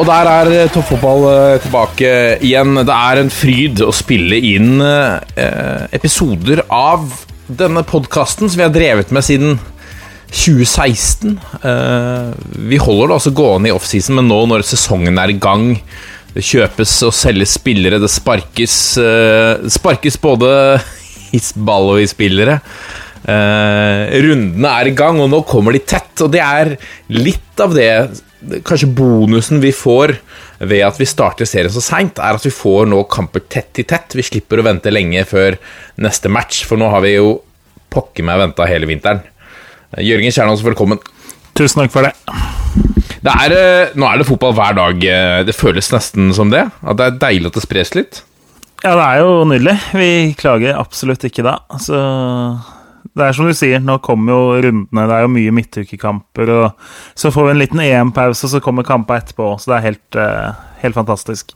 Og der er toppfotball eh, tilbake igjen. Det er en fryd å spille inn eh, episoder av denne podkasten som vi har drevet med siden 2016. Eh, vi holder det altså gående i offseason, men nå når sesongen er i gang Det kjøpes og selges spillere, det sparkes, eh, det sparkes både i ball og i spillere. Eh, rundene er i gang, og nå kommer de tett. Og det er litt av det Kanskje bonusen vi får ved at vi starter serien så seint, er at vi får nå kamper tett i tett. Vi slipper å vente lenge før neste match, for nå har vi jo pokker meg venta hele vinteren. Eh, Jørgen Kjernås, velkommen. Tusen takk for det. Det er, eh, nå er det fotball hver dag. eh, Det føles nesten som det. At det er deilig at det spres litt. Ja, det er jo nydelig. Vi klager absolutt ikke da. Så det er som du sier, nå kommer jo rundene. Det er jo mye midtukekamper. Og så får vi en liten EM-pause, så kommer kamper etterpå. Så det er helt, eh, helt fantastisk.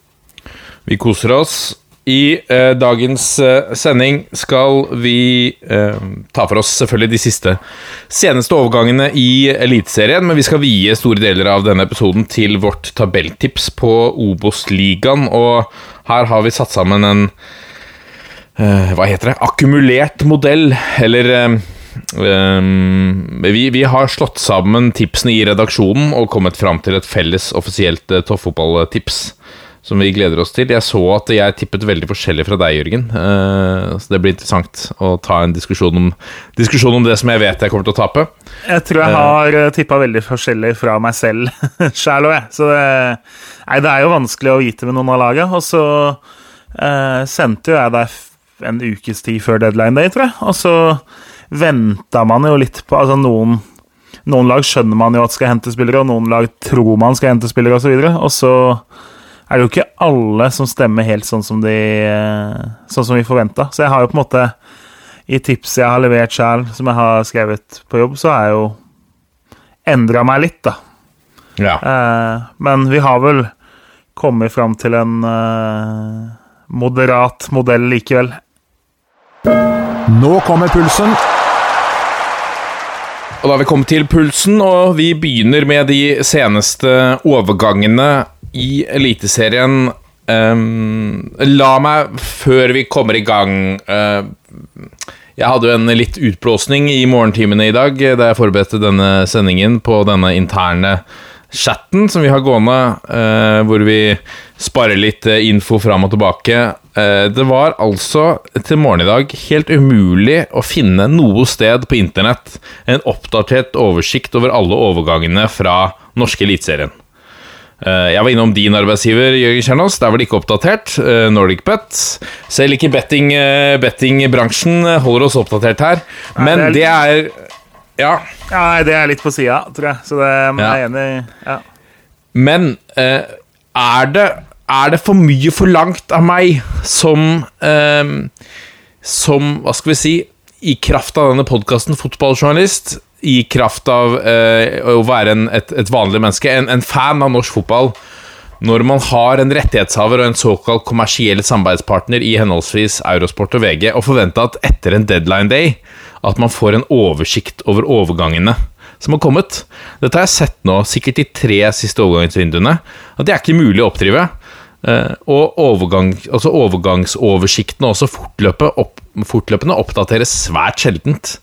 Vi koser oss. I eh, dagens eh, sending skal vi eh, ta for oss selvfølgelig de siste seneste overgangene i Eliteserien, men vi skal vie store deler av denne episoden til vårt tabelltips på Obos-ligaen, og her har vi satt sammen en Hva heter det? Akkumulert modell, eller eh, Um, vi, vi har slått sammen tipsene i redaksjonen og kommet fram til et felles offisielt uh, toppfotballtips som vi gleder oss til. Jeg så at jeg tippet veldig forskjellig fra deg, Jørgen. Uh, så det blir interessant å ta en diskusjon om, diskusjon om det som jeg vet jeg kommer til å tape. Jeg tror jeg har tippa veldig forskjellig fra meg selv sjæl òg, jeg. Så det, nei, det er jo vanskelig å vite med noen av laget. Og så eh, sendte jo jeg deg en ukes tid før deadline day, tror jeg. Og så venta man jo litt på Altså noen, noen lag skjønner man jo at skal hente spillere, og noen lag tror man skal hente spillere, osv. Og, så og så er det jo ikke alle som stemmer helt sånn som, de, sånn som vi forventa. Så jeg har jo på en måte i tipset jeg har levert sjøl, som jeg har skrevet på jobb, så har jeg jo endra meg litt, da. Ja. Eh, men vi har vel kommet fram til en eh, moderat modell likevel. Nå kommer pulsen. Og da har vi kommet til pulsen, og vi begynner med de seneste overgangene i Eliteserien. Um, la meg, før vi kommer i gang uh, Jeg hadde jo en litt utblåsning i morgentimene i dag da jeg forberedte denne sendingen på denne interne chatten som vi har gående, uh, hvor vi sparer litt eh, info fram og tilbake. Eh, det var altså til morgen i dag helt umulig å finne noe sted på internett en oppdatert oversikt over alle overgangene fra norske eliteserien. Eh, Jeg var innom din arbeidsgiver, Jørgen Kjernås. Der var det ikke oppdatert. Nordic NordicBet. Selv ikke betting, bettingbransjen holder oss oppdatert her. Men det er Ja. Ja, det er litt på sida, tror jeg. Så det men jeg er enig. Ja. Men eh, er, det, er det for mye forlangt av meg som eh, Som, hva skal vi si I kraft av denne podkasten fotballjournalist, i kraft av eh, å være en, et, et vanlig menneske, en, en fan av norsk fotball når man har en rettighetshaver og en såkalt kommersiell samarbeidspartner i henholdsvis Eurosport og VG, og forvente at etter en deadline day at man får en oversikt over overgangene som har kommet. Dette har jeg sett nå, sikkert de tre siste overgangsvinduene, at det er ikke mulig å oppdrive. Eh, og overgang, altså overgangsoversiktene også fortløpe opp, fortløpende oppdateres svært sjeldent.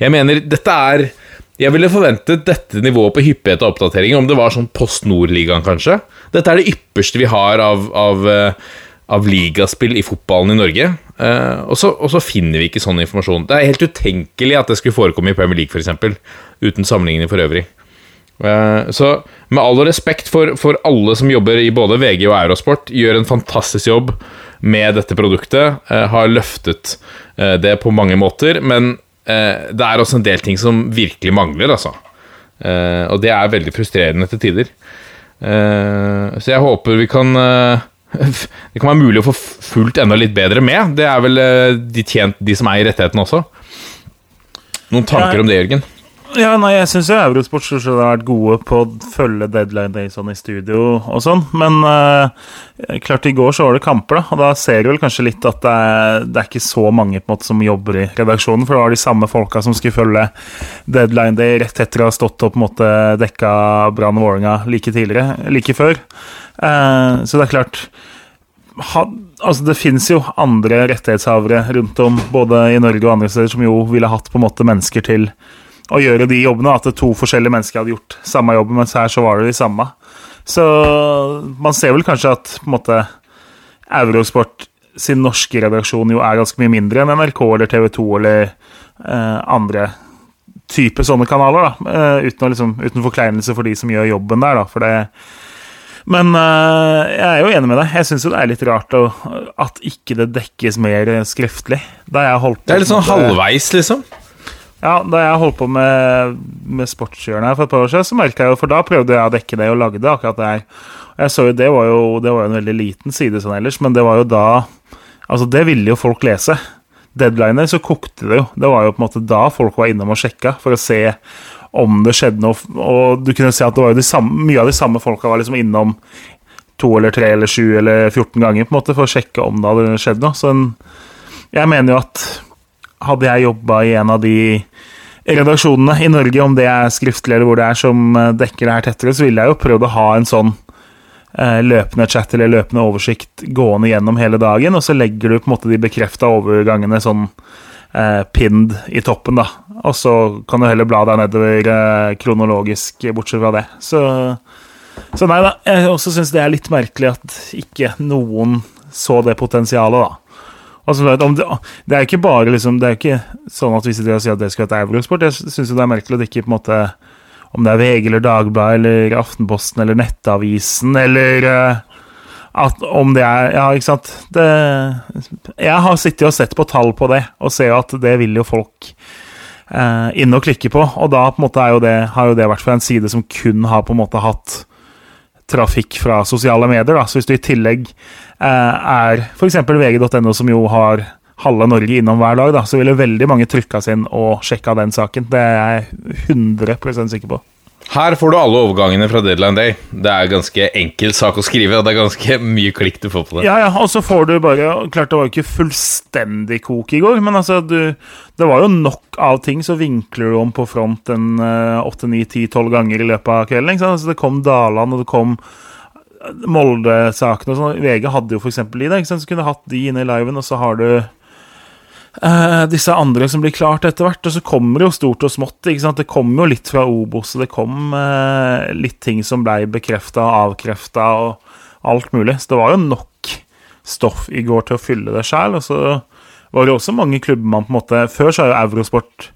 Jeg mener, dette er Jeg ville forventet dette nivået på hyppighet av oppdateringer om det var sånn Post Nord-ligaen, kanskje. Dette er det ypperste vi har av, av, eh, av ligaspill i fotballen i Norge. Eh, og, så, finner vi ikke sånn informasjon. Det er helt utenkelig at det skulle forekomme i Premier League, f.eks. Uten sammenligning for øvrig. Eh, Så med all respekt for, for alle som jobber i både VG og Eurosport, gjør en fantastisk jobb med dette produktet. eh, Har løftet det på mange måter, men det er også en del ting som virkelig mangler, altså. Og det er veldig frustrerende til tider. Så jeg håper vi kan Det kan være mulig å få fulgt enda litt bedre med. Det er vel eh, de tjent, de som eier rettigheten også. Noen tanker om det, Jørgen? Ja, nei, jeg syns Eurosport har vært gode på å følge deadline day sånn i studio og sånn, men uh, klart i går så var det kamper, da, og da ser du vel kanskje litt at det er, det er ikke så mange på en måte som jobber i redaksjonen, for det var de samme folka som skulle følge deadline day rett etter å ha stått og på en måte dekka Brann Vålerenga like tidligere, like før. Uh, så det er klart ha, altså Det fins jo andre rettighetshavere rundt om, både i Norge og andre steder, som jo ville hatt på en måte mennesker til å gjøre de jobbene. At to forskjellige mennesker hadde gjort samme jobb, mens her så var det de samme. Så man ser vel kanskje at på en måte Eurosport sin norske redaksjon jo er ganske mye mindre enn NRK eller TV 2 eller eh, andre type sånne kanaler, da. Eh, uten, å liksom, uten forkleinelse for de som gjør jobben der, da. For det men øh, jeg er jo enig med deg. Jeg syns det er litt rart å, at ikke det dekkes mer skriftlig. Da jeg holdt på Det er litt sånn halvveis, liksom. Ja, da jeg holdt på med, med sportshjørnet for et par år siden, så merka jeg jo For da prøvde jeg å dekke det og akkurat det her. der. jeg så jo det var jo, det var jo en veldig liten side sånn ellers, men det var jo da Altså, det ville jo folk lese. Deadliner så kokte det jo. Det var jo på en måte da folk var innom og sjekka for å se om det skjedde noe. Og du kunne se at det var jo de samme, mye av de samme folka var liksom innom to eller tre eller sju eller 14 ganger på en måte for å sjekke om det hadde skjedd noe. Så en, jeg mener jo at hadde jeg jobba i en av de redaksjonene i Norge, om det er skriftlig eller hvor det er som eh, dekker det her tettere, så ville jeg jo prøvd å ha en sånn eh, løpende chat eller løpende oversikt gående gjennom hele dagen, og så legger du på en måte de bekrefta overgangene sånn eh, pinned i toppen, da. Og så kan du heller bla deg nedover eh, kronologisk, bortsett fra det. Så, så nei da. Jeg også syns det er litt merkelig at ikke noen så det potensialet, da. Altså, det, det er ikke bare liksom, Det er ikke sånn at vi sitter og sier at det skal være Eurosport. Jeg syns det er merkelig at det ikke på en måte Om det er VG eller Dagbladet eller Aftenposten eller Nettavisen eller eh, at om det er Ja, ikke sant. Det, jeg har sittet og sett på tall på det, og ser at det vil jo folk eh, inne og klikke på. Og da på en måte er jo det, har jo det vært fra en side som kun har på en måte hatt trafikk fra sosiale medier. Da. Så hvis du i tillegg eh, er f.eks. vg.no, som jo har halve Norge innom hver dag, da, så ville veldig mange trykka sin og sjekka den saken. Det er jeg 100 sikker på. Her får du alle overgangene fra Deadline Day. Det er ganske enkel sak å skrive, og det er ganske mye klikk du får på det. Ja, ja, og så får du bare Klart det var jo ikke fullstendig kok i går, men altså, du Det var jo nok av ting, så vinkler du om på front en åtte, ni, ti, tolv ganger i løpet av kvelden. Ikke sant? Altså, det kom Daland, og det kom Molde-sakene og sånn. VG hadde jo eksempel i det, ikke sant? så kunne du hatt de inne i liven, og så har du eh, disse andre som blir klart etter hvert. Og så kommer det jo stort og smått. Det kom jo litt fra Obos, og det kom uh, litt ting som ble bekrefta og avkrefta, og alt mulig. Så det var jo nok stoff i går til å fylle det sjæl. Og så var det også mange klubber man på en måte Før så har jo Eurosport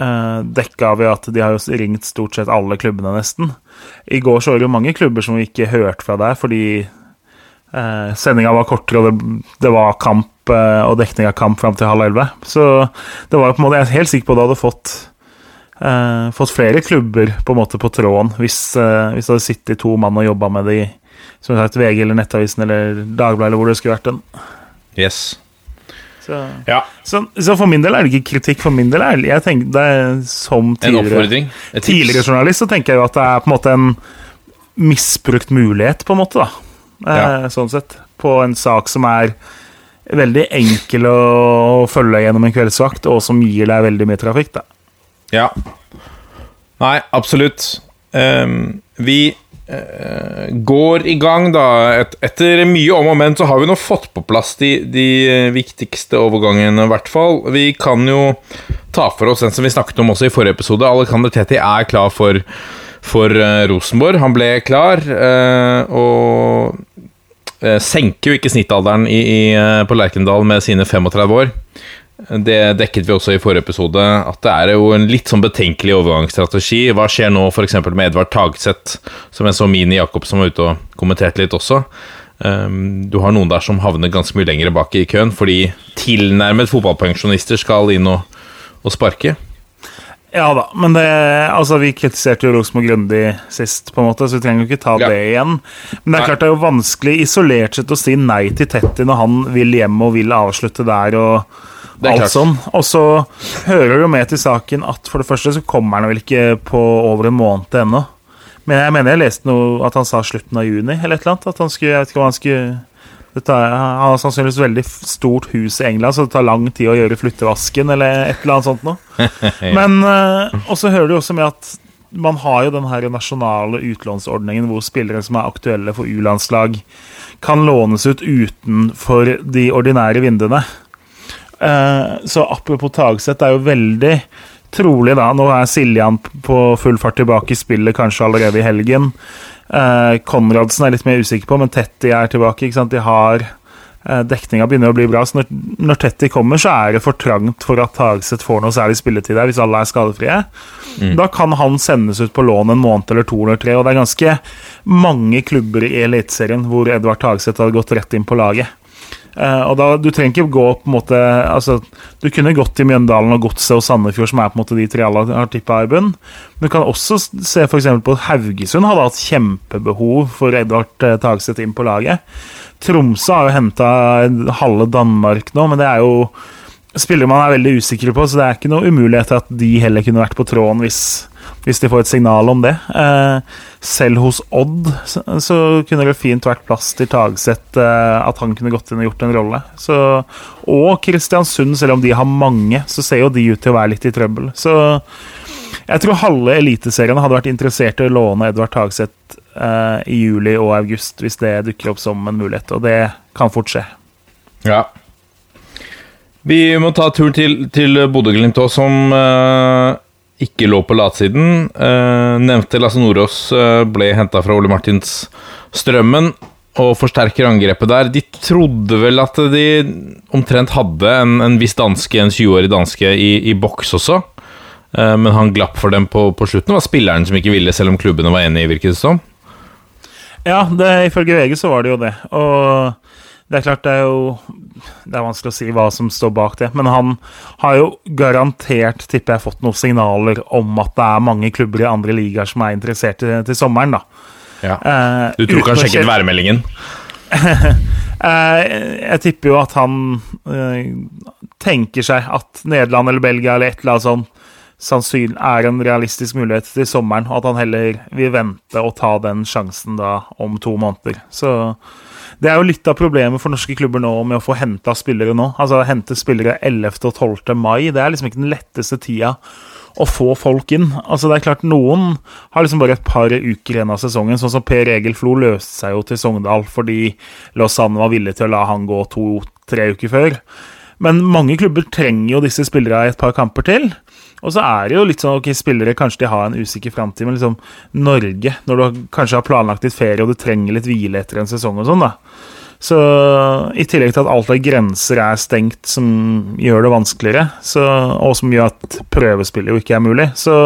uh, dekka ved at de har jo ringt stort sett alle klubbene, nesten. I går så var det jo mange klubber som vi ikke hørte fra der, fordi eh, sendinga var kortere, og det, det var kamp eh, og dekning av kamp fram til halv elleve. Så det var jo på en måte, jeg er helt sikker på at du hadde fått eh, fått flere klubber på en måte på tråden hvis, eh, hvis det hadde sittet to mann og jobba med det i som sagt, VG eller Nettavisen eller Dagbladet eller hvor det skulle vært. den. Yes. Så, Ja. så, så for min del er det ikke kritikk. For min del er jeg tenker det er som tidligere, tidligere journalist så tenker jeg jo at det er på en måte en misbrukt mulighet, på en måte, da. Eh, Sånn sett. På en sak som er veldig enkel å følge gjennom en kveldsvakt, og som gir deg veldig mye trafikk, da. Ja. Nei, absolutt. Um, vi uh, går i gang, da. Et, etter mye om og men så har vi nå fått på plass de, de viktigste overgangene, i hvert fall. Vi kan jo ta for oss den som vi snakket om også i forrige episode. Alexander Tetti er klar for, for uh, Rosenborg. Han ble klar, uh, og senker jo ikke snittalderen i, i, eh, på Lerkendal med sine 35 år. Det dekket vi også i forrige episode, at det er jo en litt sånn betenkelig overgangsstrategi. Hva skjer nå f.eks. med Edvard Tagseth, som jeg så Mini Jacobsen var ute og kommenterte litt også. Um, du har noen der som havner ganske mye lenger bak i køen, fordi tilnærmet fotballpensjonister skal inn og, og sparke. Ja da, men det, altså, vi kritiserte jo Rosenborg grundig sist, på en måte, så vi trenger jo ikke ta Ja. det igjen. Men det er Nei. klart det er jo vanskelig isolert sett å si nei til Tetti når han vil hjem og vil avslutte der og alt klart. sånn. Og så hører det jo med til saken at for det første så kommer han vel ikke på over en måned ennå. Men jeg mener jeg leste noe at han sa slutten av juni, eller et eller annet. At han skulle, jeg vet ikke hva han skulle det tar, Han har sannsynligvis veldig stort hus i England, så det tar lang tid å gjøre flyttevasken eller et eller annet sånt noe. Men Og også hører du også med at man har jo den her nasjonale utlånsordningen hvor spillere som er aktuelle for U-landslag, kan lånes ut utenfor de ordinære vinduene. Eh, så apropos Tagseth, det er jo veldig trolig da Nå er Siljan på full fart tilbake i spillet, kanskje allerede i helgen. Eh, Konradsen er litt mer usikker på, men Tetty er tilbake. De har eh, Dekninga begynner å bli bra. Så når, når Tetty kommer, så er det for trangt for at Tagseth får noe særlig spilletid der, hvis alle er skadefrie. Da kan han sendes ut på lån en måned eller to eller tre, og det er ganske mange klubber i Eliteserien hvor Edvard Tagseth hadde gått rett inn på laget. Eh, og da, Du trenger ikke gå på en måte altså, Du kunne gått til Mjøndalen og Godset og Sandefjord, som er på en måte de tre alle har tippa i bunn. Men du kan også se eksempel på at Haugesund hadde hatt kjempebehov for Edvard uh, Tagseth inn på laget. Tromsø har jo henta halve Danmark nå, men det er jo spillere man er veldig usikre på, så det er ikke noe umulighet til at de heller kunne vært på tråden hvis, hvis de får et signal om det. Eh, selv hos Odd så, kunne det fint vært plass til Tagseth, eh, at han kunne gått inn og gjort en rolle. Så, og Kristiansund, selv om de har mange, så ser jo de ut til å være litt i trøbbel. Så jeg tror halve eliteseriene hadde vært interessert i å låne Edvard Tagseth eh, i juli og august, hvis det dukker opp som en mulighet, og det kan fort skje. Ja. Vi må ta tur til, til Bodø-Glimt òg, som eh, ikke lå på latsiden. Uh, nevnte Lasse Nordås eh, ble henta fra Ole Martins Strømmen og forsterker angrepet der. De trodde vel at de omtrent hadde en, en viss danske, en 20-årig danske, i, i boks også. Eh, men han glapp for dem på, på slutten. Det var spilleren som ikke ville, selv om klubbene var enige, virket det som. Ja, det, ifølge VG så var det jo det. Og det er klart det er jo Det er vanskelig å si hva som står bak det, men han har jo garantert, tipper jeg, fått noen signaler om at det er mange klubber i andre ligaer som er interessert til, til sommeren, da. Ja. Eh, Du tror ikke han sjekket værmeldingen? Eh, jeg tipper jo at han eh, tenker seg at Nederland eller Belgia eller et eller annet sånt sannsynlig er en realistisk mulighet til sommeren, og at han heller vil vente og ta den sjansen da om to måneder. Så det er jo litt av problemet for norske klubber nå med å få henta spillere nå. Altså hente spillere 11. og 12. mai. Det er liksom ikke den letteste tida å få folk inn. Altså det er klart Noen har liksom bare et par uker igjen av sesongen, sånn som Per Egil Flo løste seg jo til Sogndal fordi Lausanne var villig til å la han gå to-tre uker før. Men mange klubber trenger jo disse spillerne i et par kamper til. Og så er det jo litt sånn ok, spillere kanskje de har en usikker framtid, men liksom Norge, når du kanskje har planlagt litt ferie og du trenger litt hvile etter en sesong og sånn, da. Så i tillegg til at alt av grenser er stengt, som gjør det vanskeligere, så, og som gjør at prøvespillet jo ikke er mulig, så,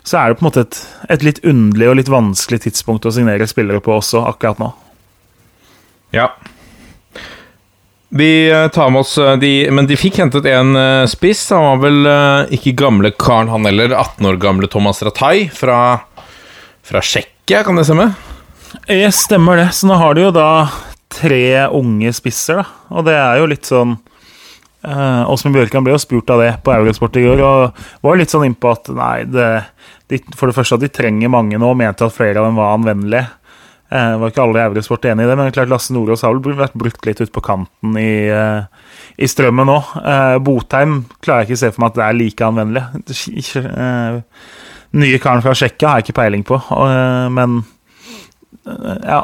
så er det på en måte et, et litt underlig og litt vanskelig tidspunkt å signere spillere på også, akkurat nå. Ja. Vi eh, tar med oss eh, de Men de fikk hentet en eh, spiss. Han var vel ikke gamle karen, han heller. 18 år gamle Thomas Ratai fra, fra Tsjekkia, kan det stemme? Ja, stemmer det. Så nå har de jo da tre unge spisser, da. Og det er jo litt sånn Åsmund Bjørkan ble jo spurt av det på Eurosport i går, og var litt sånn innpå at nei, det, de, for det første at de trenger mange nå, og mente at flere av dem var anvennelige. Uh, var ikke alle i Eurosport enig i det, men klart Lasse Nordås har vel vært brukt litt ute på kanten i, eh, i strømmen nå. Eh, Botheim klarer jeg ikke å se for meg at det er like anvendelig. Eh, nye karen fra Tsjekkia har jeg ikke peiling på, uh, men ja.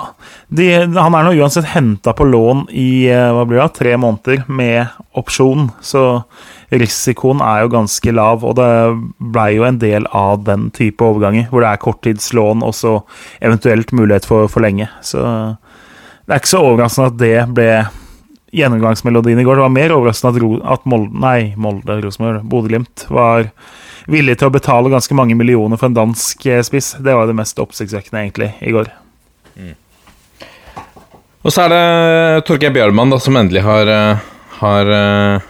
De, han er nå uansett henta på lån i eh, det, tre måneder med opsjon, så risikoen er jo ganske lav. Og det blei jo en del av den type overganger, hvor det er korttidslån og så eventuelt mulighet for forlenge. Så det er ikke så overraskende at det ble gjennomgangsmelodien i går. Det var mer overraskende at, at Molde, nei, Molde, Rosenborg, Bodø-Glimt var villig til å betale ganske mange millioner for en dansk eh, spiss. Det var det mest oppsiktsvekkende, egentlig, i går. Og så er det Torgeir Bjørman da, som endelig har, eh, har eh,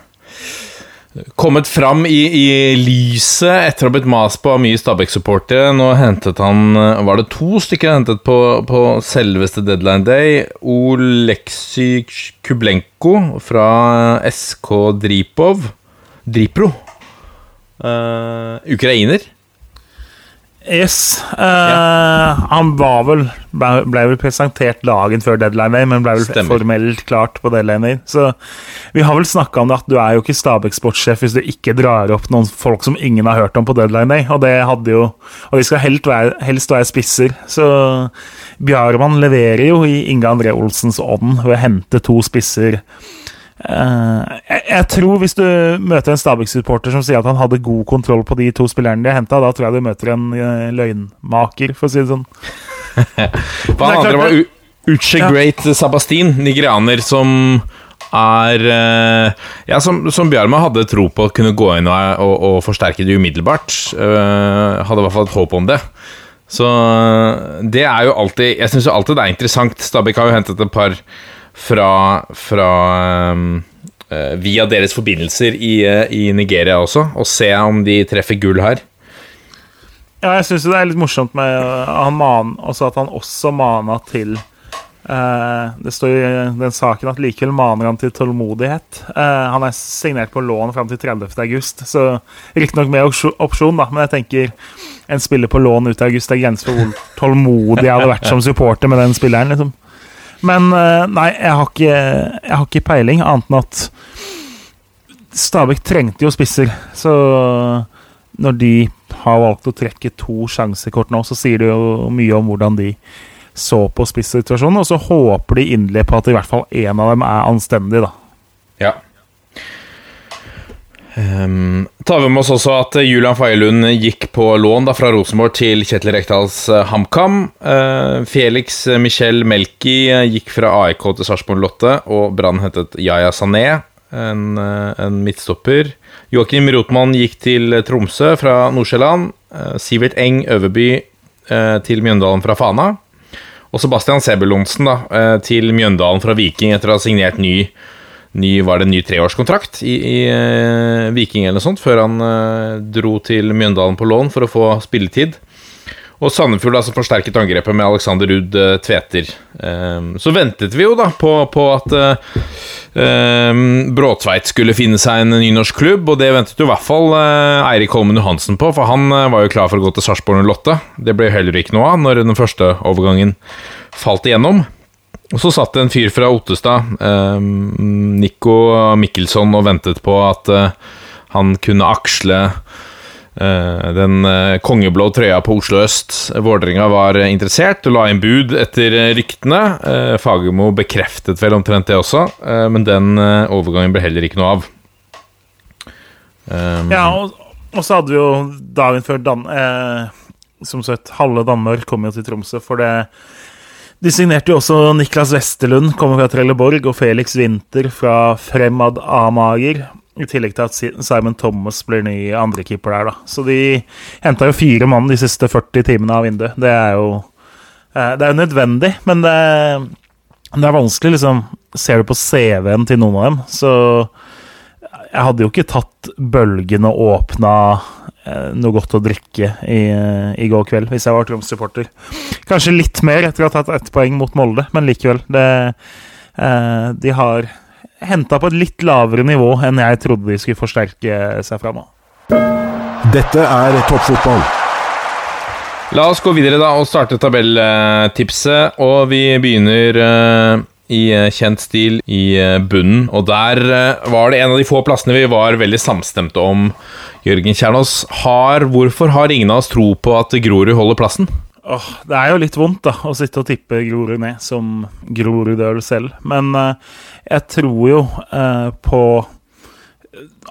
kommet fram i, i lyset etter å ha blitt mast på av mye Stabæk-supportere. Nå hentet han Var det to stykker hentet på, på selveste deadline day? Oleksij Kublenko fra SK Dripov Dripro. Uh, ukrainer. Yes. eh, Han var vel ble, ble vel presentert dagen før deadline day, men ble vel Stemmer. formelt klart på deadline day. Så vi har vel snakka om det at du er jo ikke Stabæk sportssjef hvis du ikke drar opp noen folk som ingen har hørt om på deadline day, og det hadde jo Og de skal helst være, helst være spisser. Så Bjarmann leverer jo i Inge André Olsens ånd ved å hente to spisser. Eh, jeg, jeg tror hvis du møter en Stabæk-supporter som sier at han hadde god kontroll på de to spillerne de har henta, da tror jeg du møter en eh, løgnmaker, for å si det sånn. For han andre var Uche Ja. Great Sabastin, nigerianer som er eh, Ja, som, som Bjarma hadde tro på å kunne gå inn og, og, og forsterke det umiddelbart. Uh, hadde i hvert fall et håp om det. Så det er jo alltid Jeg syns jo alltid det er interessant. Stabæk har jo hentet et par fra, fra eh, eh, Via deres forbindelser i, eh, i Nigeria også, og se om de treffer gull her. Ja, jeg syns det er litt morsomt med uh, han man, at han også mana til eh, Det står i den saken at likevel maner han til tålmodighet. Eh, han er signert på lån fram til 30. august, så riktignok med opsjo- opsjon, da, men jeg tenker en spiller på lån ut i august det er grenser for hvor tålmodig jeg hadde vært som supporter med den spilleren. liksom. Men eh, nei, jeg har, ikke, jeg har ikke peiling, annet enn at Stabæk trengte jo spisser, så når de har valgt å trekke to sjansekort nå, så sier det jo mye om hvordan de så på spissituasjonen, og så håper de inderlig på at i hvert fall én av dem er anstendig, da. Um, tar vi med oss også at eh, Julian Feilund gikk på lån da, fra Rosenborg til Kjetil Rekdals eh, HamKam. Uh, Felix Michel Melki eh, gikk fra AIK til Sarpsborg Lotte, og Brann hentet Yaya Sané, en, eh, en midtstopper. Joakim Rotmann gikk til Tromsø fra Nordsjælland. Uh, Sivert Eng Øverby uh, til Mjøndalen fra Fana. Og Sebastian Sebulonsen da, eh, til Mjøndalen fra Viking etter å ha signert ny ny, var det en ny treårskontrakt i, i uh, Viking eller noe sånt, før han uh, dro til Mjøndalen på lån for å få spilletid. Og Sandefjord altså forsterket angrepet med Alexander Ruud uh, Tveter. Um, så ventet vi jo da på, på at eh, Bråtveit skulle finne seg en ny norsk klubb, og det ventet jo i hvert fall Eirik Holmen Johansen på, for han var jo klar for å gå til Sarpsborg 08. Det ble heller ikke noe av når den første overgangen falt igjennom. Og så satt det en fyr fra Ottestad, eh, Nico Mikkelsson, og ventet på at eh, han kunne aksle eh, den eh, kongeblå trøya på Oslo øst. Vålerenga var interessert og la inn bud etter ryktene. Eh, Fagermo bekreftet vel omtrent det også, eh, men den overgangen ble heller ikke noe av. Um, Ja, og, og så hadde vi jo dagen før Dan... Som sagt, halve Danmark kom jo til Tromsø, for det De signerte jo også Niklas Westerlund, kommer fra Trelleborg, og Felix Winther fra Fremad Amager. I tillegg til at Simon Thomas blir ny andrekeeper der, da. Så de henta jo fire mann de siste 40 timene av vinduet. Det er jo eh, Det er jo nødvendig, men det, det er vanskelig, liksom. Ser du på CV-en til noen av dem, så jeg hadde jo ikke tatt bølgen og åpna noe godt å drikke i, i går kveld, hvis jeg var Troms-supporter. Kanskje litt mer etter å ha tatt ett poeng mot Molde, men likevel. Det, eh, de har henta på et litt lavere nivå enn jeg trodde de skulle forsterke seg fra nå. Dette er toppfotball. La oss gå videre da og starte tabelltipset, og vi begynner eh, i eh, kjent stil i eh, bunnen. Og der eh, var det en av de få plassene vi var veldig samstemte om. Jørgen Kjernås, har, hvorfor har ingen av oss tro på at Grorud holder plassen? Åh, det er jo litt vondt da, å sitte og tippe Grorud ned som Grorud-øl selv, men eh, jeg tror jo eh, på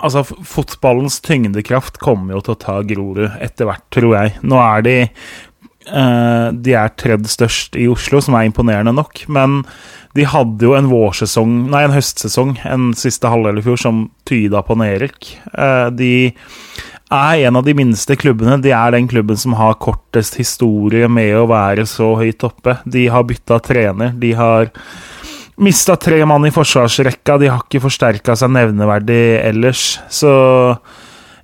Altså, fotballens tyngdekraft kommer jo til å ta Grorud etter hvert, tror jeg. Nå er de eh, De er tredje størst i Oslo, som er imponerende nok, men de hadde jo en vårsesong, nei, en høstsesong, en siste halvdel i fjor, som tyda på nedrykk. Eh, de er en av de minste klubbene. De er den klubben som har kortest historie med å være så høyt oppe. De har bytta trener. De har Mista tre mann i forsvarsrekka, de har ikke forsterka seg nevneverdig ellers. Så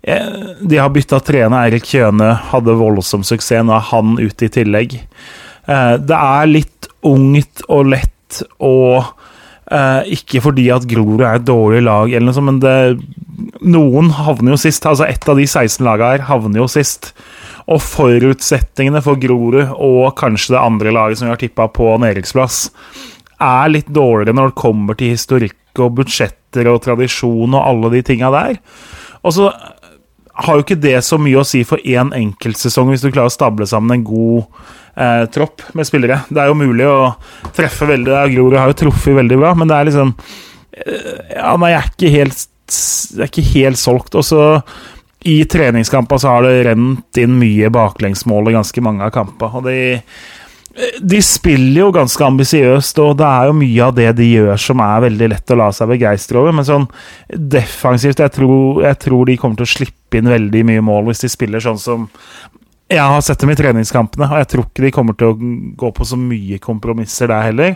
eh, de har bytta trener. Eirik Kjøne hadde voldsom suksess, nå er han ute i tillegg. Eh, det er litt ungt og lett og eh, Ikke fordi at Grorud er et dårlig lag, eller noe sånt, men det, noen havner jo sist. Altså Ett av de 16 lagene her havner jo sist. Og forutsetningene for Grorud og kanskje det andre laget som vi har tippa på nedrykksplass, er litt dårligere når det kommer til historikk og budsjetter og tradisjon og alle de tinga der. Og så har jo ikke det så mye å si for én enkeltsesong hvis du klarer å stable sammen en god eh, tropp med spillere. Det er jo mulig å treffe veldig Grorud har jo truffet veldig bra, men det er liksom eh, Ja, nei, jeg er ikke helt, jeg er ikke helt solgt. Og så i treningskamper så har det rent inn mye baklengsmål i ganske mange av kampene. Og de, de spiller jo ganske ambisiøst, og det er jo mye av det de gjør som er veldig lett å la seg begeistre over. Men sånn defensivt jeg tror, jeg tror de kommer til å slippe inn veldig mye mål hvis de spiller sånn som jeg har sett dem i treningskampene, og jeg tror ikke de kommer til å gå på så mye kompromisser der heller.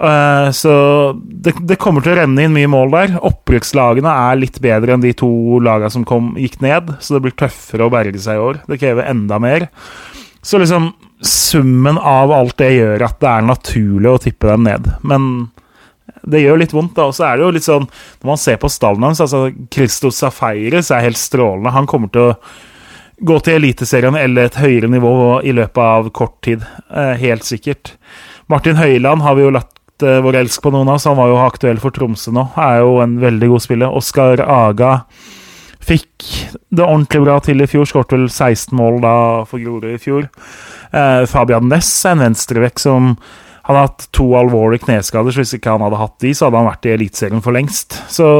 Uh, så det, det, kommer til å renne inn mye mål der. Opprykkslagene er litt bedre enn de to lagene som kom, gikk ned, så det blir tøffere å berge seg i år. Det krever enda mer. Så liksom summen av alt det gjør at det er naturlig å tippe dem ned. Men det gjør litt vondt, da. Og så er det jo litt sånn Når man ser på stallen hans, altså Christos Safaires er helt strålende. Han kommer til å gå til Eliteserien eller et høyere nivå i løpet av kort tid. Eh, helt sikkert. Martin Høiland har vi jo latt eh, vår elsk på noen av, så han var jo aktuell for Tromsø nå. Er jo en veldig god spiller. Oskar Aga fikk det ordentlig bra til i fjor. Skåret vel 16 mål da for Grorud i fjor. Eh, Fabian Ness er en venstrevekk som han har hatt to alvorlige kneskader, så hvis ikke han hadde hatt de, så hadde han vært i Eliteserien for lengst. Så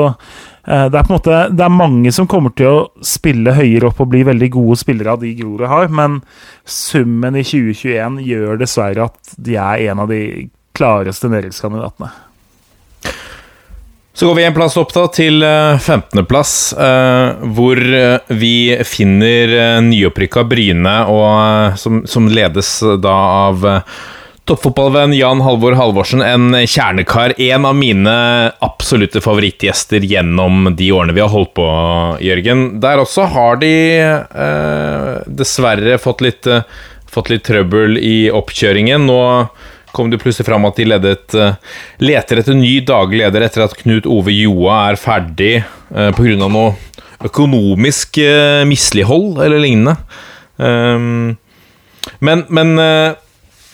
Eh, det er på en måte Det er mange som kommer til å spille høyere opp og bli veldig gode spillere av de Grorud har, men summen i 2021 gjør dessverre at de er en av de klareste nedrykkskandidatene. Så går vi en plass opp da til 15.-plass, eh, hvor eh, vi finner nyopprykka Bryne, og, som, som ledes da av Toppfotballvenn Jan Halvor Halvorsen, en kjernekar. En av mine absolutte favorittgjester gjennom de årene vi har holdt på, Jørgen. Der også har de eh, dessverre fått litt, eh, fått litt trøbbel i oppkjøringen. Nå kom det plutselig fram at de ledet, eh, leter etter ny daglig leder etter at Knut Ove Joa er ferdig eh, pga. noe økonomisk eh, mislighold eller lignende. Um, men, men eh,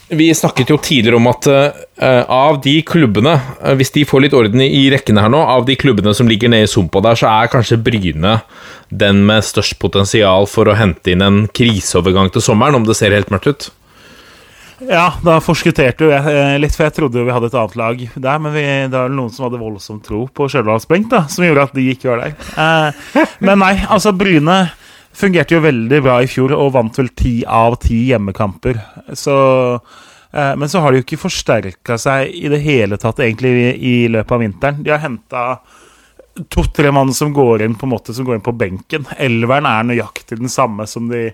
vi snakket jo tidligere om at uh, av de klubbene, hvis de får litt orden i rekkene her nå, av de klubbene som ligger nede i sumpa der, så er kanskje Bryne den med størst potensial for å hente inn en kriseovergang til sommeren, om det ser helt mørkt ut. Ja, da forskutterte jo jeg eh, litt, for jeg trodde jo vi hadde et annet lag der. Men vi, det var noen som hadde voldsom tro på Stjørdals-Benk, som gjorde at de ikke var der. Eh, men nei, altså Bryne fungerte jo veldig bra i fjor og vant vel ti av ti hjemmekamper. Så, eh, men så har de jo ikke forsterka seg i det hele tatt egentlig i, i løpet av vinteren. De har henta to-tre mann som går inn på en måte som går inn på benken. Elveren er nøyaktig den samme som de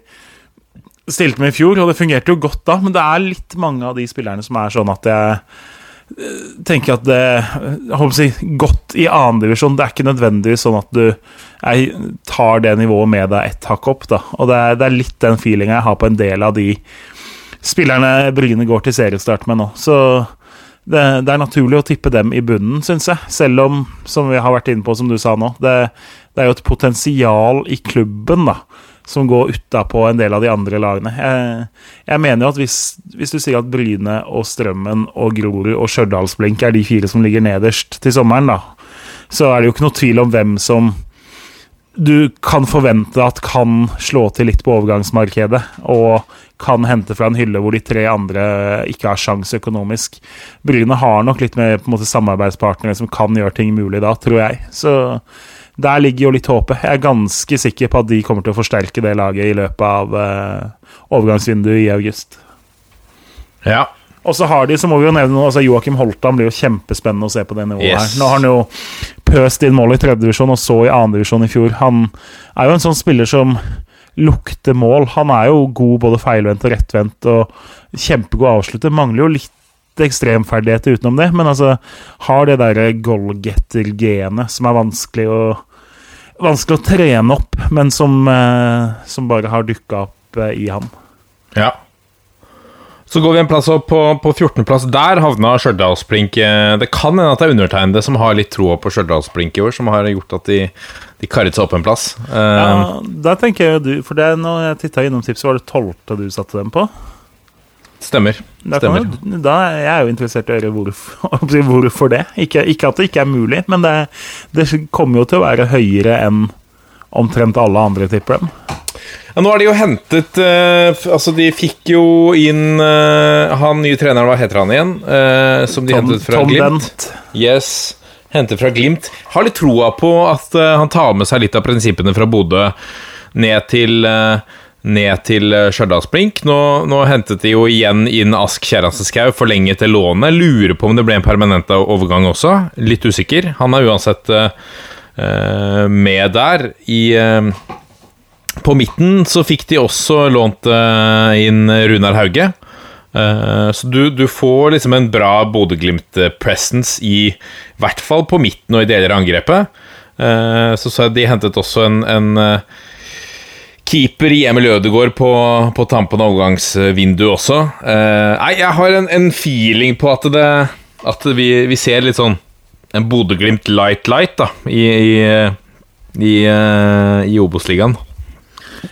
stilte med i fjor, og det fungerte jo godt da. Men det er litt mange av de spillerne som er sånn at jeg eh, tenker at det jeg håper å si, Godt i annendivisjon. Det er ikke nødvendigvis sånn at du jeg tar det nivået med deg ett hakk opp. da Og det er, det er litt den feelinga jeg har på en del av de spillerne Bryne går til seriestart med nå. Så det, det, er naturlig å tippe dem i bunnen, syns jeg. Selv om, som vi har vært inne på, som du sa nå, det, det er jo et potensial i klubben da som går utapå en del av de andre lagene. Jeg, jeg mener jo at hvis, hvis, du sier at Bryne og Strømmen og Grorud og Stjørdalsblink er de fire som ligger nederst til sommeren, da, så er det jo ikke noe tvil om hvem som du kan forvente at kan slå til litt på overgangsmarkedet, og kan hente fra en hylle hvor de tre andre ikke har sjans økonomisk. Bryne har nok litt med på en måte, samarbeidspartnere som kan gjøre ting mulig da, tror jeg. Så der ligger jo litt håpet. Jeg er ganske sikker på at de kommer til å forsterke det laget i løpet av uh, overgangsvinduet i august. Ja, og så har de, så må vi jo nevne noe, altså Joakim Holtan blir jo kjempespennende å se på det nivået yes. her. Nå har han jo pøst inn mål i tredjedivisjon, og så i annendivisjon i fjor. Han er jo en sånn spiller som lukter mål. Han er jo god både feilvendt og rettvendt, og kjempegod avslutter. Mangler jo litt ekstremferdigheter utenom det, men altså har det derre goalgetter-genet som er vanskelig å Vanskelig å trene opp, men som, eh, som bare har dukka opp eh, i ham. Ja. Så går vi en plass opp på, på 14.-plass. Der havna Stjørdalsblink. Eh, Det kan hende at det er undertegnede som har litt troa på Stjørdalsblink i år, som har gjort at de, de karret seg opp en plass. Ja, der tenker jeg jo du For det, når jeg titta innom tipset, var det tolvte du satte dem på? Stemmer. Da, Stemmer. jo, da er jeg jo interessert i å høre hvorfor, hvorfor det. Ikke, ikke at det ikke er mulig, men det, det kommer jo til å være høyere enn omtrent alle andre, tipper dem. Ja, nå har de jo hentet eh, Altså, de fikk jo inn eh, Han nye treneren, hva heter han igjen? Eh, som de Tom, hentet fra Tom Glimt. Bent. Yes. Hentet fra Glimt. Har litt troa på at eh, han tar med seg litt av prinsippene fra Bodø ned til eh, ned til eh, Stjørdalsblink. Nå, nå hentet de jo igjen inn Ask Kjerranse-Skau, forlenget det lånet. Lurer på om det ble en permanent overgang også. Litt usikker. Han er uansett eh, med der i uh, På midten så fikk de også lånt uh, inn Runar Hauge. Så du, du får liksom en bra Bodø-Glimt-presence i hvert fall på midten og i deler av angrepet. Så så de hentet også en, en keeper i Emil Ødegaard på, på tampen av overgangsvinduet også. Uh, nei, jeg har en, en feeling på at det At vi, vi ser litt sånn en Bodø-Glimt light-light da i, i, i, eh, i Obos-ligaen.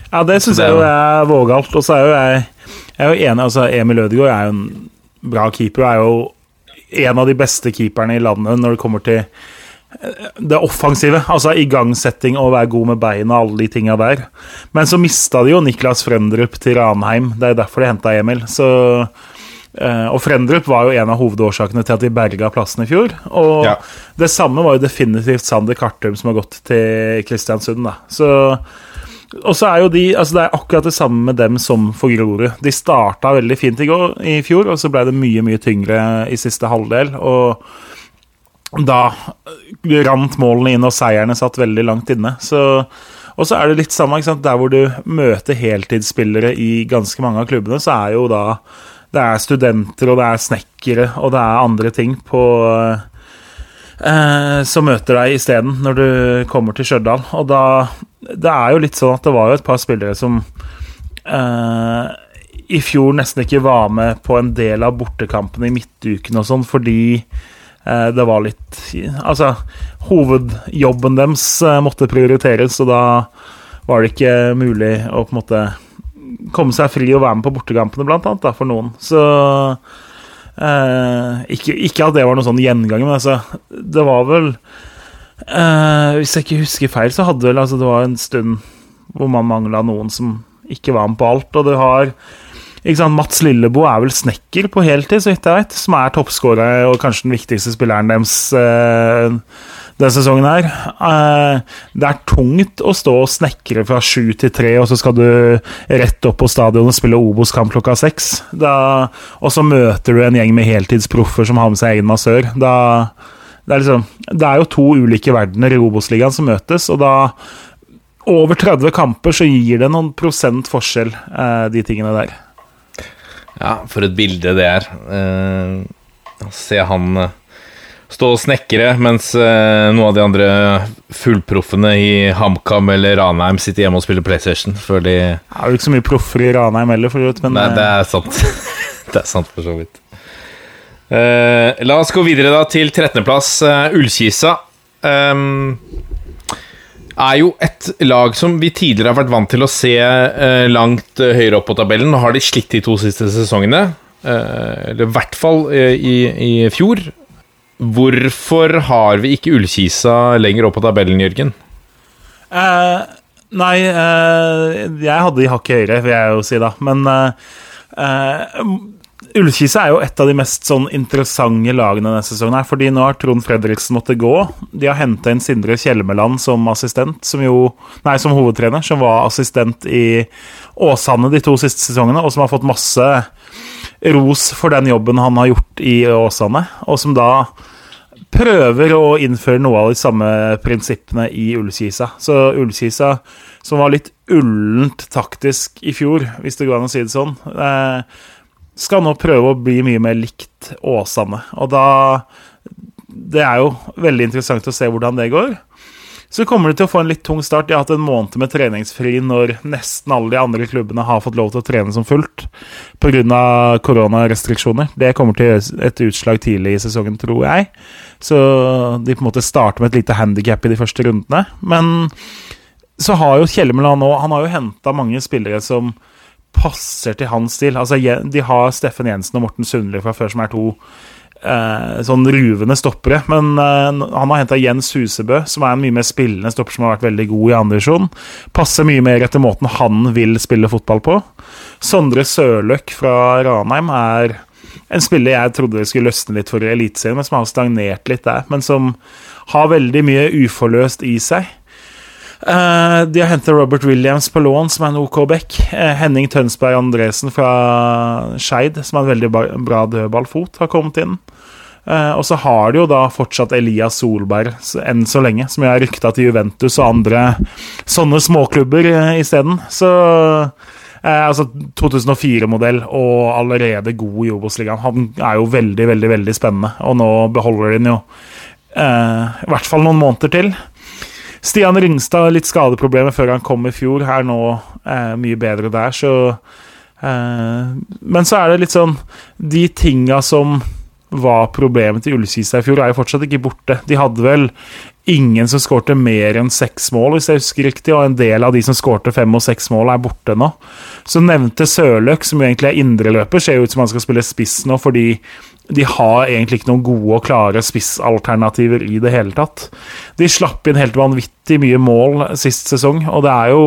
Ja, det syns jeg jo er vågalt. Og så er jo jeg, jeg er jo enig altså Emil Ødegaard er jo en bra keeper. og Er jo en av de beste keeperne i landet når det kommer til det offensive. Altså igangsetting og være god med beina og alle de tinga der. Men så mista de jo Niklas Frendrup til Ranheim. Det er derfor de henta Emil. Så eh, og Frendrup var jo en av hovedårsakene til at de berga plassen i fjor. Og Ja. det samme var jo definitivt Sander Kartum, som har gått til Kristiansund. da. Så og så er jo de, altså Det er akkurat det samme med dem som for Grorud. De starta veldig fint i, går, i fjor, og så ble det mye mye tyngre i siste halvdel. Og da rant målene inn, og seierne satt veldig langt inne. Så, og så er det litt samme, der hvor du møter heltidsspillere i ganske mange av klubbene, så er jo da Det er studenter, og det er snekkere, og det er andre ting på eh, som møter deg isteden når du kommer til Stjørdal. Og da Det er jo litt sånn at det var jo et par spillere som eh, i fjor nesten ikke var med på en del av bortekampene i midtuken og sånn, fordi eh, det var litt Altså, hovedjobben deres eh, måtte prioriteres, og da var det ikke mulig å på en måte komme seg fri og være med på bortekampene, blant annet, da, for noen. Så Eh, ikke, ikke at det var noen sånn gjenganger, men altså, det var vel eh, Hvis jeg ikke husker feil, så hadde vel altså, det var en stund hvor man mangla noen som ikke var med på alt. Og du har Mats Lilleboe er vel snekker på heltid, så vidt jeg vet. Som er toppskårer og kanskje den viktigste spilleren deres uh, denne sesongen her. Uh, det er tungt å stå og snekre fra sju til tre, og så skal du rett opp på stadion og spille Obos-kamp klokka seks. Og så møter du en gjeng med heltidsproffer som har med seg egen massør. Da, det, er liksom, det er jo to ulike verdener i Obos-ligaen som møtes, og da over 30 kamper så gir det noen prosent forskjell, eh, de tingene der. Ja, for et bilde det er. Eh, se han eh, stå og snekre mens eh, noen av de andre fullproffene i HamKam eller Ranheim sitter hjemme og spiller PlayStation før de Det er jo ikke så mye proffer i Ranheim heller, for vidt, men Nei, det eh, er sant. det er sant for så vidt. Eh, la oss gå videre da til 13.-plass, uh, Ullkisa. Um, er jo et lag som vi tidligere har vært vant til å se eh, langt eh, høyere opp på tabellen. Nå har de slitt de to siste sesongene, eh, eller i hvert fall eh, i, i fjor. Hvorfor har vi ikke Ullkisa lenger opp på tabellen, Jørgen? Eh, nei, eh, jeg hadde de hakket høyere, vil jeg jo si da. Men Ullkise er jo et av de mest sånn interessante lagene denne sesongen. her, fordi nå har Trond Fredriksen måttet gå. De har henta inn Sindre Kjelmeland som assistent, som jo Nei, som hovedtrener, som var assistent i Åsane de to siste sesongene, og som har fått masse ros for den jobben han har gjort i Åsane, og som da prøver å innføre noe av de samme prinsippene i Ullkisa. Så Ullkisa, som var litt ullent taktisk i fjor, hvis det går an å si det sånn, eh, skal nå prøve å bli mye mer likt Åsane. Og da Det er jo veldig interessant å se hvordan det går. Så kommer de til å få en litt tung start. De har hatt en måned med treningsfri når nesten alle de andre klubbene har fått lov til å trene som fullt pga. koronarestriksjoner. Det kommer til et utslag tidlig i sesongen, tror jeg. Så de på en måte starter med et lite handikap i de første rundene. Men så har jo Kjellemeland nå Han har jo henta mange spillere som passer til hans stil. Altså, de har Steffen Jensen og Morten Sundli fra før, som er to eh, sånn ruvende stoppere. Men eh, han har henta Jens Husebø, som er en mye mer spillende stopper som har vært veldig god i andredivisjon. Passer mye mer etter måten han vil spille fotball på. Sondre Sørløk fra Ranheim er en spiller jeg trodde skulle løsne litt for Eliteserien, men som har stagnert litt der. Men som har veldig mye uforløst i seg. Uh, de har hentet Robert Williams på lån, som er en OK back. Uh, Henning Tønsberg Andresen fra Skeid, som har en veldig bra dødballfot, har kommet inn. Uh, og så har de jo da fortsatt Elias Solberg enn så lenge, som jeg har rykta til Juventus og andre sånne småklubber uh, isteden. Så altså 2004-modell og allerede god i Obos-ligaen. Han er jo veldig, veldig, veldig spennende, og nå beholder de den jo i hvert fall noen måneder til. Stian Ringstad, litt skadeproblemer før han kom i fjor, er nå eh, mye bedre der, så eh, Men så er det litt sånn De tinga som var problemet til Ullkisa i fjor, er jo fortsatt ikke borte. De hadde vel ingen som skårte mer enn seks mål, hvis jeg husker riktig, og en del av de som skårte fem og seks mål, er borte nå. Så nevnte Sørløk, som jo egentlig er indreløper, ser jo ut som han skal spille spiss nå, fordi de har egentlig ikke noen gode og klare spissalternativer i det hele tatt. De slapp inn helt vanvittig mye mål sist sesong, og det er jo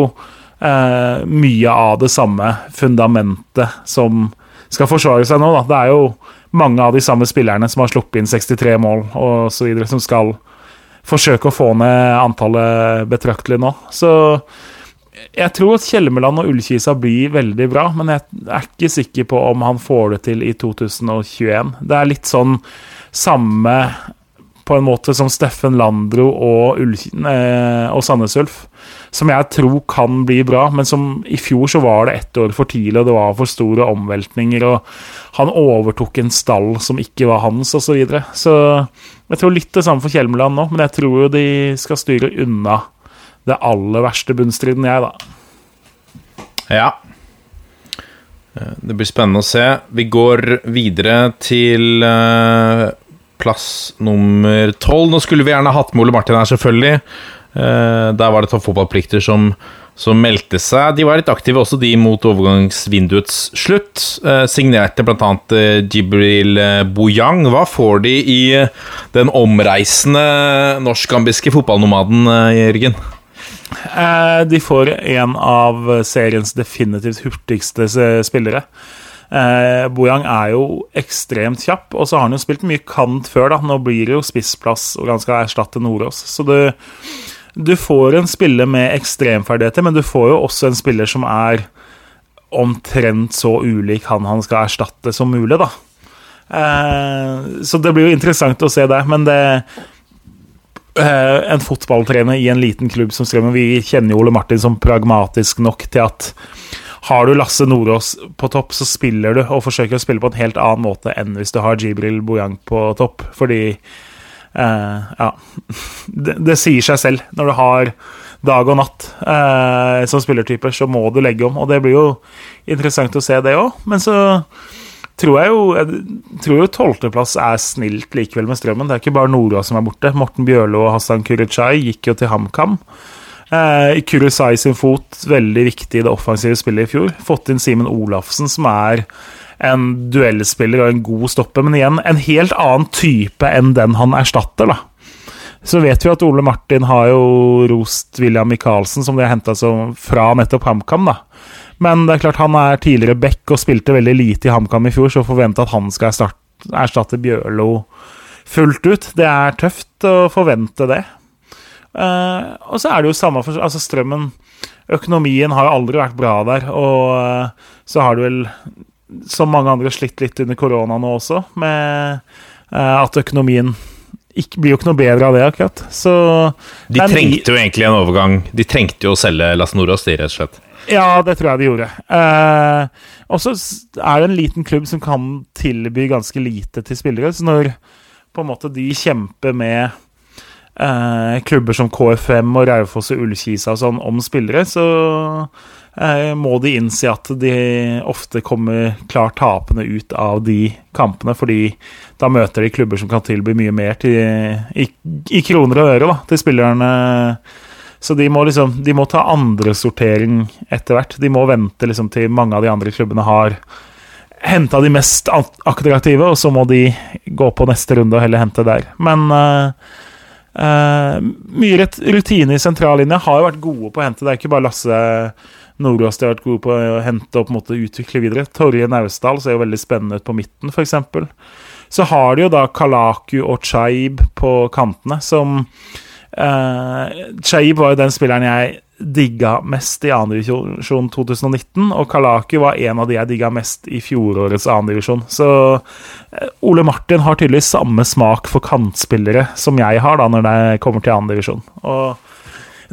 eh, mye av det samme fundamentet som skal forsvare seg nå. Da. Det er jo mange av de samme spillerne som har sluppet inn 63 mål osv., som skal forsøke å få ned antallet betraktelig nå. Så jeg tror at Kjelmeland og Ullkisa blir veldig bra, men jeg er ikke sikker på om han får det til i 2021. Det er litt sånn samme på en måte som Steffen Landro og, eh, og Sandnes Ulf, som jeg tror kan bli bra, men som i fjor så var det ett år for tidlig, og det var for store omveltninger, og han overtok en stall som ikke var hans, osv. Så, videre. så jeg tror litt det samme for Kjelmeland nå, men jeg tror jo de skal styre unna det aller verste bunnstriden, jeg, da. Ja. Eh, det blir spennende å se. Vi går videre til uh, plass nummer tolv. Nå skulle vi gjerne hatt med Ole Martin her, selvfølgelig. Uh, der var det toppfotballplikter som, som meldte seg. De var litt aktive også, de mot overgangsvinduets slutt. Signerte bl.a. Jibril Boyang. Hva får de i den omreisende norsk-gambiske fotballnomaden, Jørgen? Eh, de får en av seriens definitivt hurtigste spillere. Eh, Bojang er jo ekstremt kjapp, og så har han jo spilt mye kant før. da Nå blir det jo spissplass, og han skal erstatte Nordås. Så du, du får en spiller med ekstremferdigheter, men du får jo også en spiller som er omtrent så ulik han han skal erstatte som mulig, da. Eh, så det blir jo interessant å se der, men det en fotballtrener i en liten klubb som Strømmen. Vi kjenner jo Ole Martin som pragmatisk nok til at har du Lasse Nordås på topp, så spiller du og forsøker å spille på en helt annen måte enn hvis du har Jibril Bojang på topp. Fordi eh, Ja. Det, det, sier seg selv. Når du har dag og natt eh, som spillertyper, så må du legge om. Og det blir jo interessant å se, det òg. Men så tror jeg jo jeg tror jo tolvteplass er snilt likevel med Strømmen. Det er ikke bare Nora som er borte. Morten Bjørlo og Hassan Kuruchai gikk jo til HamKam. Eh, Kurusai sin fot veldig viktig i det offensive spillet i fjor. Fått inn Simen Olafsen, som er en duellspiller og en god stopper, men igjen en helt annen type enn den han erstatter, da. Så vet vi at Ole Martin har jo rost William Michaelsen, som de har henta fra nettopp HamKam, da. Men det er klart han er tidligere back og spilte veldig lite i HamKam i fjor, så forvente at han skal erstatte Bjørlo fullt ut. Det er tøft å forvente det. Uh, og så er det jo samme for altså Strømmen Økonomien har jo aldri vært bra der, og uh, så har du vel, som mange andre, slitt litt under korona nå også, med uh, at økonomien ikke, blir jo ikke noe bedre av det, akkurat. Så De trengte jo egentlig en overgang. De trengte jo å selge Las Noras, de, rett og slett. Ja, det tror jeg de gjorde. Eh, og så er det en liten klubb som kan tilby ganske lite til spillere. Så når på en måte de kjemper med eh, klubber som KFM og Raufoss og Ullkisa og sånn om spillere, så må de innse at de ofte kommer klart tapende ut av de kampene, fordi da møter de klubber som kan tilby mye mer til, i, i kroner og øre da, til spillerne. Så de må liksom De må ta andresortering etter hvert. De må vente liksom til mange av de andre klubbene har henta de mest at- attraktive, og så må de gå på neste runde og heller hente der. Men uh, uh, mye rutine i sentrallinja har jo vært gode på å hente. Det er ikke bare Lasse Nordås de har vært gode på å hente og en måte utvikle videre. Torje Naustdal ser jo veldig spennende ut på midten, f.eks. Så har de jo da Kalaku og Chaib på kantene, som eh, Chaib var jo den spilleren jeg digga mest i 2. divisjon 2019, og Kalaku var en av de jeg digga mest i fjorårets 2. divisjon. Så eh, Ole Martin har tydeligvis samme smak for kantspillere som jeg har da når det kommer til 2. divisjon. Og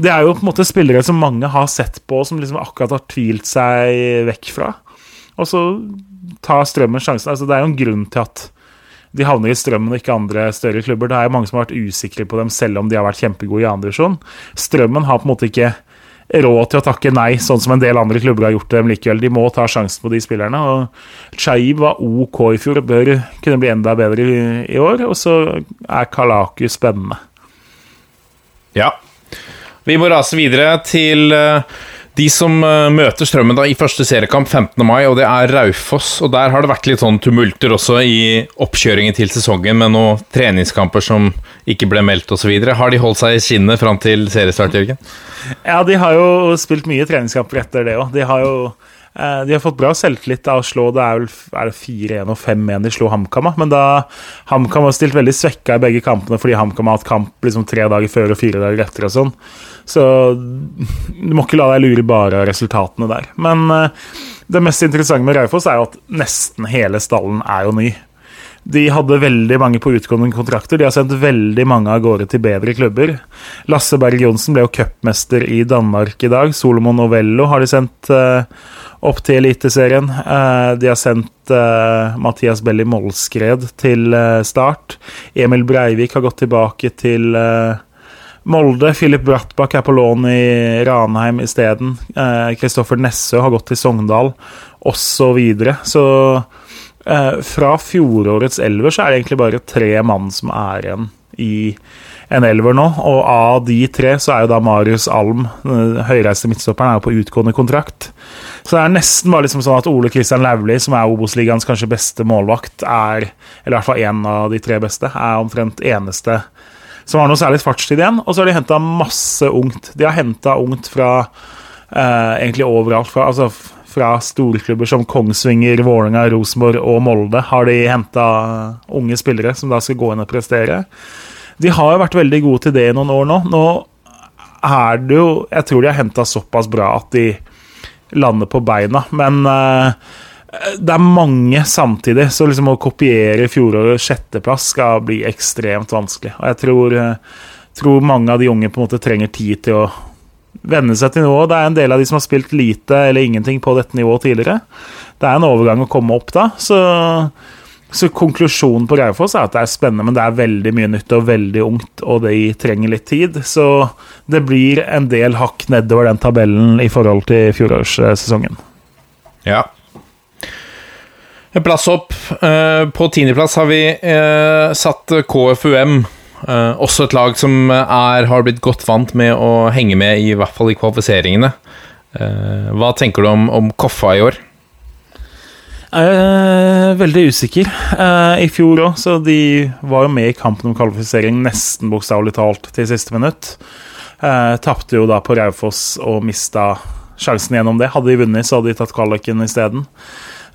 det er jo på en måte spillere som mange har sett på, som liksom akkurat har tvilt seg vekk fra. Og så tar Strømmen sjansen. Altså, det er jo en grunn til at de havner i Strømmen og ikke andre større klubber. Det er jo mange som har vært usikre på dem, selv om de har vært kjempegode i andre divisjon. Strømmen har på en måte ikke råd til å takke nei, sånn som en del andre klubber har gjort dem likevel. De må ta sjansen på de spillerne. og Chaib var OK i fjor og bør kunne bli enda bedre i, i år. Og så er Kalaku spennende. Ja. Vi må rase videre til eh, de som eh, møter Strømmen da i første seriekamp 15. mai, og det er Raufoss. Og der har det vært litt sånn tumulter også i oppkjøringen til sesongen, med noen treningskamper som ikke ble meldt osv. Har de holdt seg i skinnet fram til seriestart, Jørgen? Ja, de har jo spilt mye treningskamper etter det òg. De har jo de har fått bra selvtillit av å slå Det er vel er 4-1 og 5-1 de slo HamKam, men da HamKam har stilt veldig svekka i begge kampene fordi HamKam har hatt kamp liksom tre dager før og fire dager etter og sånn. Så du må ikke la deg lure bare av resultatene der. Men eh, det mest interessante med Raufoss er jo at nesten hele stallen er jo ny. De hadde veldig mange på utgående kontrakter. De har sendt veldig mange av gårde til bedre klubber. Lasse Berg Johnsen ble jo cupmester i Danmark i dag. Solomon Novello har de sendt uh, opp til Eliteserien. Uh, de har sendt uh, Mathias Belli Mollskred til start. Emil Breivik har gått tilbake til Molde. Filip Brattbakk er på lån i Ranheim isteden. Kristoffer Nessø har gått til Sogndal, osv. Så, videre. så fra fjorårets elver så er det egentlig bare tre mann som er igjen i en elver nå. Og av de tre så er jo da Marius Alm, den høyreiste midtstopperen, er jo på utgående kontrakt. Så det er nesten bare liksom sånn at Ole Kristian Lauvli, som er Obos-ligaens kanskje beste målvakt, er, eller i hvert fall én av de tre beste, er omtrent eneste som har noe særlig fartstid igjen. Og så har de henta masse ungt. De har henta ungt fra eh, egentlig overalt. Fra, altså, fra storklubber som Kongsvinger, Vålerenga, Rosenborg og Molde har de henta unge spillere som da skal gå inn og prestere. De har jo vært veldig gode til det i noen år nå. Nå er det jo Jeg tror de har henta såpass bra at de lander på beina, men uh, det er mange samtidig, så liksom å kopiere fjorårets sjetteplass skal bli ekstremt vanskelig. Og jeg tror, eh, tror mange av de unge på en måte trenger tid til å venne seg til nivået. Det er en del av de som har spilt lite eller ingenting på dette nivået tidligere. Det er en overgang å komme opp da, så, så konklusjonen på Raufoss er at det er spennende, men det er veldig mye nytt og veldig ungt, og de trenger litt tid. Så det blir en del hakk nedover den tabellen i forhold til fjorårssesongen. Ja. Plass opp. Eh, på tiendeplass har vi eh, satt KFUM. Eh, også et lag som er, har blitt godt vant med å henge med, i hvert fall i kvalifiseringene. Uh, hva tenker du om, om Koffa i år? Jeg er veldig usikker. Eh, I fjor òg, så de var jo med i kampen om kvalifisering nesten bokstavelig talt til siste minutt. Uh, Tapte jo da på Raufoss og mista sjansen gjennom det. Hadde de vunnet, så hadde de tatt kvaliken isteden.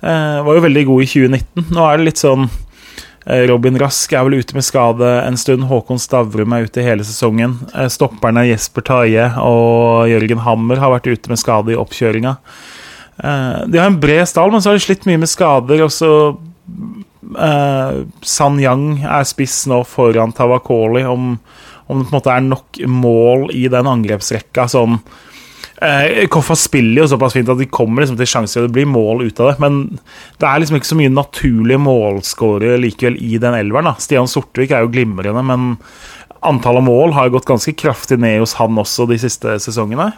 Uh, var jo veldig god i 2019. Nå er det litt sånn eh, Robin Rask er vel ute med skade en stund. Håkon Stavrum er ute hele sesongen. Eh, Stopperne Jesper Taje og Jørgen Hammer har vært ute med skade i oppkjøringa. Eh, De har en bred stall, men så har de slitt mye med skader. Og så San Yang er spiss nå foran Tawakoli. Om, om det på en måte er nok mål i den angrepsrekka sånn uh, Koffa spiller jo såpass fint at de kommer liksom til sjanser, og det blir mål ut av det. Men det er liksom ikke så mye naturlige målskårere likevel i den elveren. da Stian Sortevik er jo glimrende, men antallet mål har gått ganske kraftig ned hos han også de siste sesongene.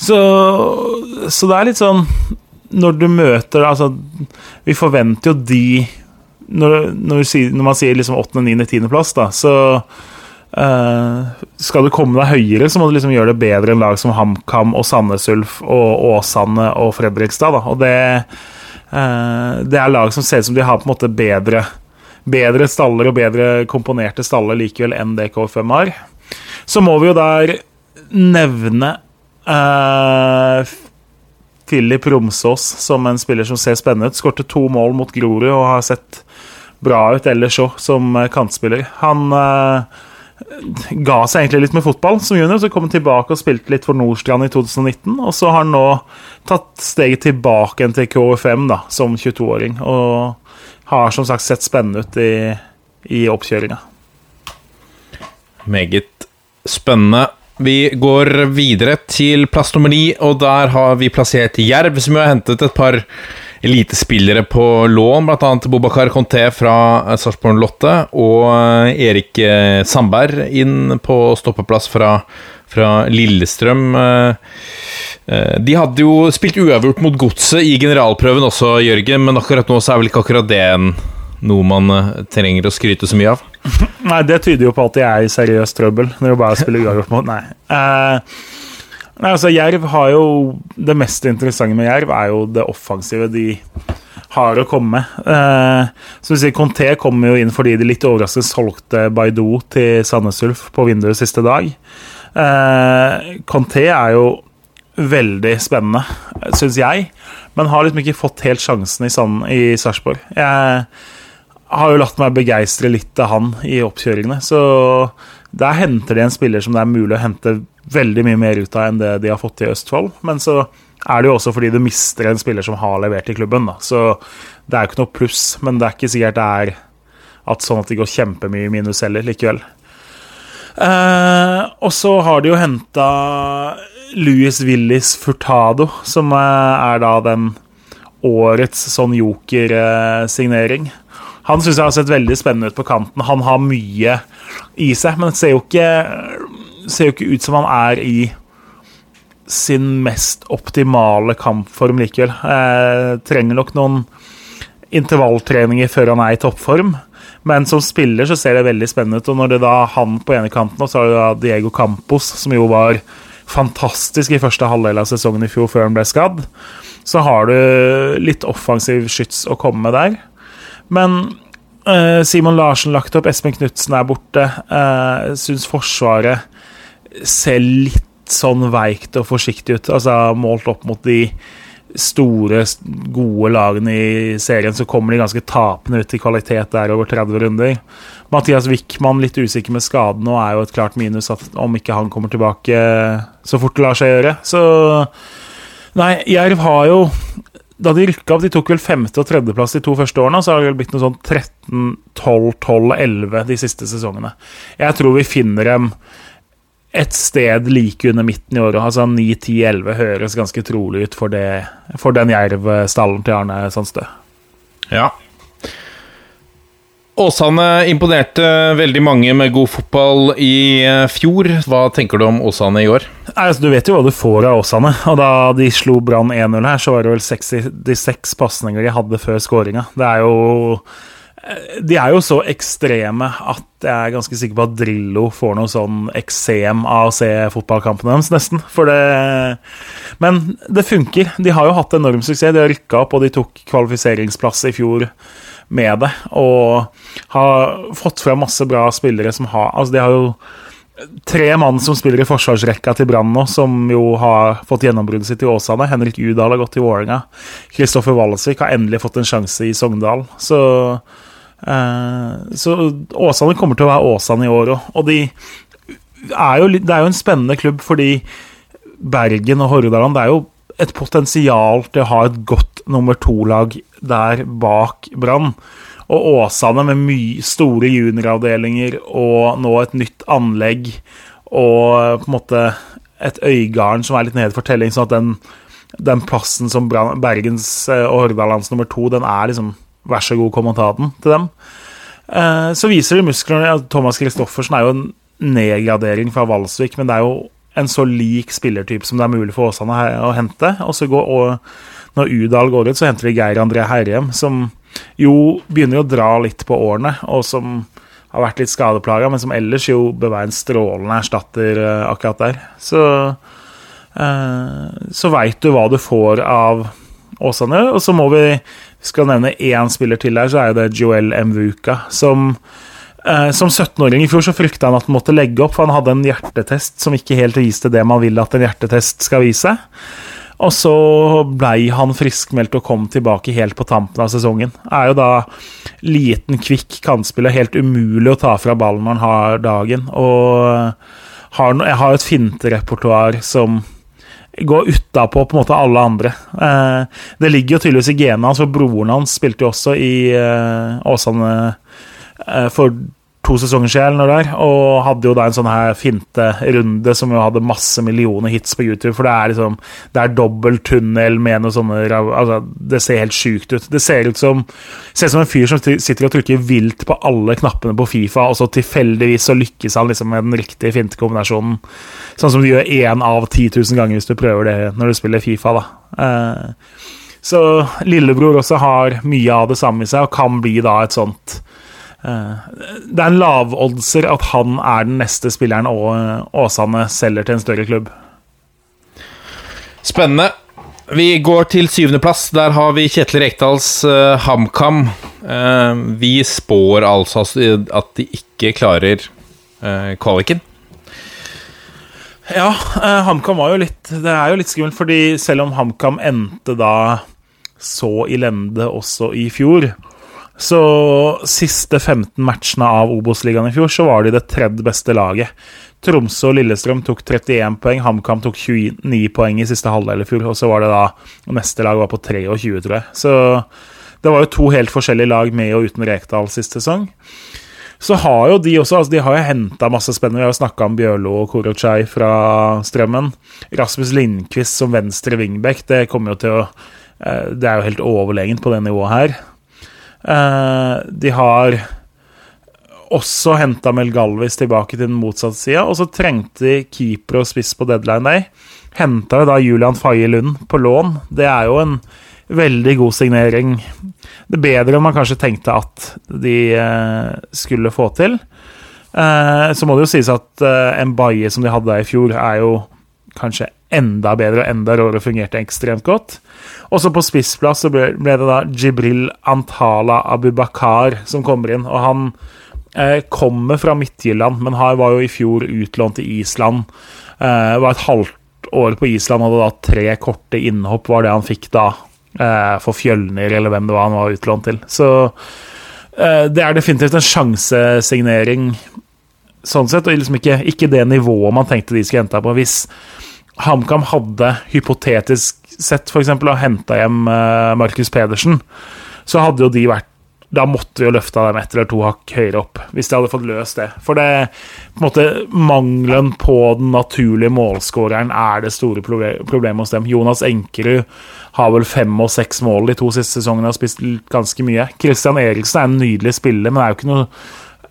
Så, så det er litt sånn Når du møter Altså, vi forventer jo de når, når, når, man sier liksom 8., 9., 10. plass, da, så uh, Skal du komme deg høyere, så må du liksom gjøre det bedre enn lag som HamKam og Sandnes Ulf og Åsane og Fredrikstad. Da. Og det, uh, det er lag som ser ut som de har på en måte bedre, bedre staller og bedre komponerte staller likevel enn det KFM har. Så må vi jo der nevne uh, Philip Romsås som en spiller som ser spennende ut. Skårte to mål mot Grorud og har sett bra ut ellers òg, som eh, kantspiller. Han uh, ga seg egentlig litt med fotball som junior, så kom han tilbake og spilte litt for Nordstrand i 2019. Og så har han nå tatt steget tilbake til KFM da, som 22-åring, og har som sagt sett spennende ut i, i oppkjøringa. Meget spennende. Vi går videre til plass nummer ni, og der har vi plassert Jerv, som jo har hentet et par elitespillere på lån, bl.a. Bobakar Conté fra Sarpsborg Lotte og eh, Erik eh, Sandberg inn på stoppeplass fra, fra Lillestrøm. Eh, de hadde jo spilt uavgjort mot Godset i generalprøven også, Jørgen, men akkurat nå så er vel ikke akkurat det noe man trenger å skryte så mye av? Nei, det tyder jo på at de er i seriøst trøbbel, når de bare spiller uavgjort mot Nei. Uh, nei, altså, Jerv har jo Det mest interessante med Jerv er jo det offensive de har å komme med. Eh, så Conté kommer jo inn fordi de litt overraskende solgte Baidu til Sandnes Ulf på vinduet siste dag. Eh, Conté er jo veldig spennende, syns jeg, men har liksom ikke fått helt sjansen i, i Sarpsborg. Jeg har jo latt meg begeistre litt av han i oppkjøringene. Så der henter de en spiller som det er mulig å hente veldig mye mer ut av enn det de har fått i Østfold. Men så er det jo også fordi du mister en spiller som har levert i klubben. Da. Så det er jo ikke noe pluss, men det er ikke sikkert det er at sånn at de går kjempemye minus heller likevel. Eh, og så har de jo henta Louis Willis Furtado, som er da den årets sånn joker-signering. Eh, han syns jeg har sett veldig spennende ut på kanten. Han har mye i seg, men ser jo ikke, ser jo ikke ut som han er i sin mest optimale kampform likevel. Eh, trenger nok noen intervalltreninger før han er i toppform. Men som spiller så ser det veldig spennende ut. Og når det da han på ene kanten, og så har du da Diego Campos, som jo var fantastisk i første halvdel av sesongen i fjor før han ble skadd, så har du litt offensiv skyts å komme med der. Men uh, Simon Larsen lagt opp, Espen Knutsen er borte. Uh, Syns Forsvaret ser litt sånn veikt og forsiktig ut. Altså Målt opp mot de store, gode lagene i serien, så kommer de ganske tapende ut i kvalitet der over 30 runder. Mathias Wickman litt usikker med skaden og er jo et klart minus at om ikke han kommer tilbake så fort det lar seg gjøre. Så Nei, Jerv har jo da de rykka opp, de tok vel femte- og tredjeplass de to første årene, så har det vel blitt noe sånn 13, 12, 12, 11 de siste sesongene. Jeg tror vi finner dem et sted like under midten i året. Altså 9, 10, 11 høres ganske trolig ut for, det, for den jervstallen til Arne Sandstø. Ja, Åsane imponerte veldig mange med god fotball i eh, fjor. Hva tenker du om Åsane i år? Altså, du vet jo hva du får av Åsane. Og da de slo Brann 1-0 her, så var det vel 66 pasninger de hadde før skåringa. Eh, De er jo så ekstreme at jeg er ganske sikker på at Drillo får noe sånn eksem av å se fotballkampene deres, nesten. Det Men det funker. De har jo hatt enorm suksess. De har rykka opp, og de tok kvalifiseringsplass i fjor med det. Og har fått fra masse bra spillere som har Altså, de har jo tre mann som spiller i forsvarsrekka til Brann nå, som jo har fått gjennombruddet sitt i Åsane. Henrik Udal har gått til Vålerenga. Kristoffer Walsvik har endelig fått en sjanse i Sogndal. Så eh, Så Åsane kommer til å være Åsane i år òg. Og de er jo, det er jo en spennende klubb fordi Bergen og Hordaland Det er jo et potensial til å ha et godt nummer to-lag der bak Brann. Og Åsane med mye store junioravdelinger og nå et nytt anlegg og på en måte et Øygarden som er litt nede for telling, sånn at den, den plassen som Bergens og Hordalands nummer to, den er liksom Vær så god, kom og ta den til dem. Så viser de musklene Thomas Christoffersen er jo en nedgradering fra Valsvik, men det er jo en så lik spillertype som det er mulig for Åsane å hente. Og så går, og når Udal går ut, så henter de Geir André Herrem, som jo begynner å dra litt på årene, og som har vært litt skadeplaga, men som ellers jo bør være en strålende erstatter uh, akkurat der. Så eh, så veit du hva du får av Åsane, og så må vi skal nevne én spiller til der, så er det Joel Mvuka, som som 17-åring i fjor så frykta han at han måtte legge opp, for han hadde en hjertetest som ikke helt viste det man vil at en hjertetest skal vise. Og så blei han friskmeldt og kom tilbake helt på tampen av sesongen. Er jo da liten, kvikk kantspiller, helt umulig å ta fra ballen når han har dagen. Og har, jeg har et finterepertoar som går utapå på en måte alle andre. Eh, det ligger jo tydeligvis i genene hans, for broren hans spilte jo også i eh, Åsane eh, for to sesonger siden eller der, og hadde jo da en sånn her finterunde som jo hadde masse millioner hits på YouTube, for det er liksom Det er dobbel tunnel med noe sånne altså, Det ser helt sjukt ut. Det ser ut som ser ut som en fyr som sitter og trykker vilt på alle knappene på Fifa, og så tilfeldigvis så lykkes han liksom med den riktige fintekombinasjonen. Sånn som du gjør én av 10 000 ganger hvis du prøver det når du spiller Fifa, da. Uh, så lillebror også har mye av det samme i seg, og kan bli da et sånt det er en lavoddser at han er den neste spilleren Åsane selger til en større klubb. Spennende. Vi går til syvendeplass. Der har vi Kjetil Rekdals uh, HamKam. Uh, vi spår altså at de ikke klarer uh, kvaliken. Ja, uh, HamKam var jo litt Det er jo litt skummelt, fordi selv om HamKam endte da så i lende også i fjor, så siste 15 matchene av Obos-ligaen i fjor, så var de det tredje beste laget. Tromsø og Lillestrøm tok 31 poeng, HamKam tok 29 poeng i siste halvdel i fjor, og så var det da neste lag var på 23, tror jeg. Så det var jo to helt forskjellige lag med og uten Rekdal sist sesong. Så har jo de også altså De har jo henta masse spennende. Vi har jo snakka om Bjørlo og Korochai fra Strømmen. Rasmus Lindqvist som venstre wingback, det kommer jo til å eh, Det er jo helt overlegent på det nivået her. Eh, de har også henta Mel Galvis tilbake til den motsatte sida, og så trengte de keeper og spiss på deadline day. Henta jo da Julian Faye Lund på lån. Det er jo en veldig god signering. Det er bedre enn man kanskje tenkte at de eh, skulle få til. Eh, så må det jo sies at en baie som de hadde i fjor, er jo kanskje enda bedre og enda råere fungerte ekstremt godt. Også på spissplass så ble, ble, det da Jibril Antala Abubakar som kommer inn. Og han eh, kommer fra Midtjylland, men han var jo i fjor utlånt til Island. Eh, var et halvt år på Island, hadde da tre korte innhopp, var det han fikk da. Eh, for Fjølner, eller hvem det var han var utlånt til. Så eh, det er definitivt en sjansesignering sånn sett, og liksom ikke, ikke det nivået man tenkte de skulle hente på. Hvis HamKam hadde hypotetisk sett f.eks. henta hjem uh, Markus Pedersen, så hadde jo de vært da måtte vi jo løfta dem ett eller to hakk høyere opp, hvis de hadde fått løst det. For det på en måte mangelen på den naturlige målskåreren er det store problemet hos dem. Jonas Enkerud har vel fem og seks mål de to siste sesongene og har spist ganske mye. Christian Eriksen er en nydelig spiller, men er jo ikke noe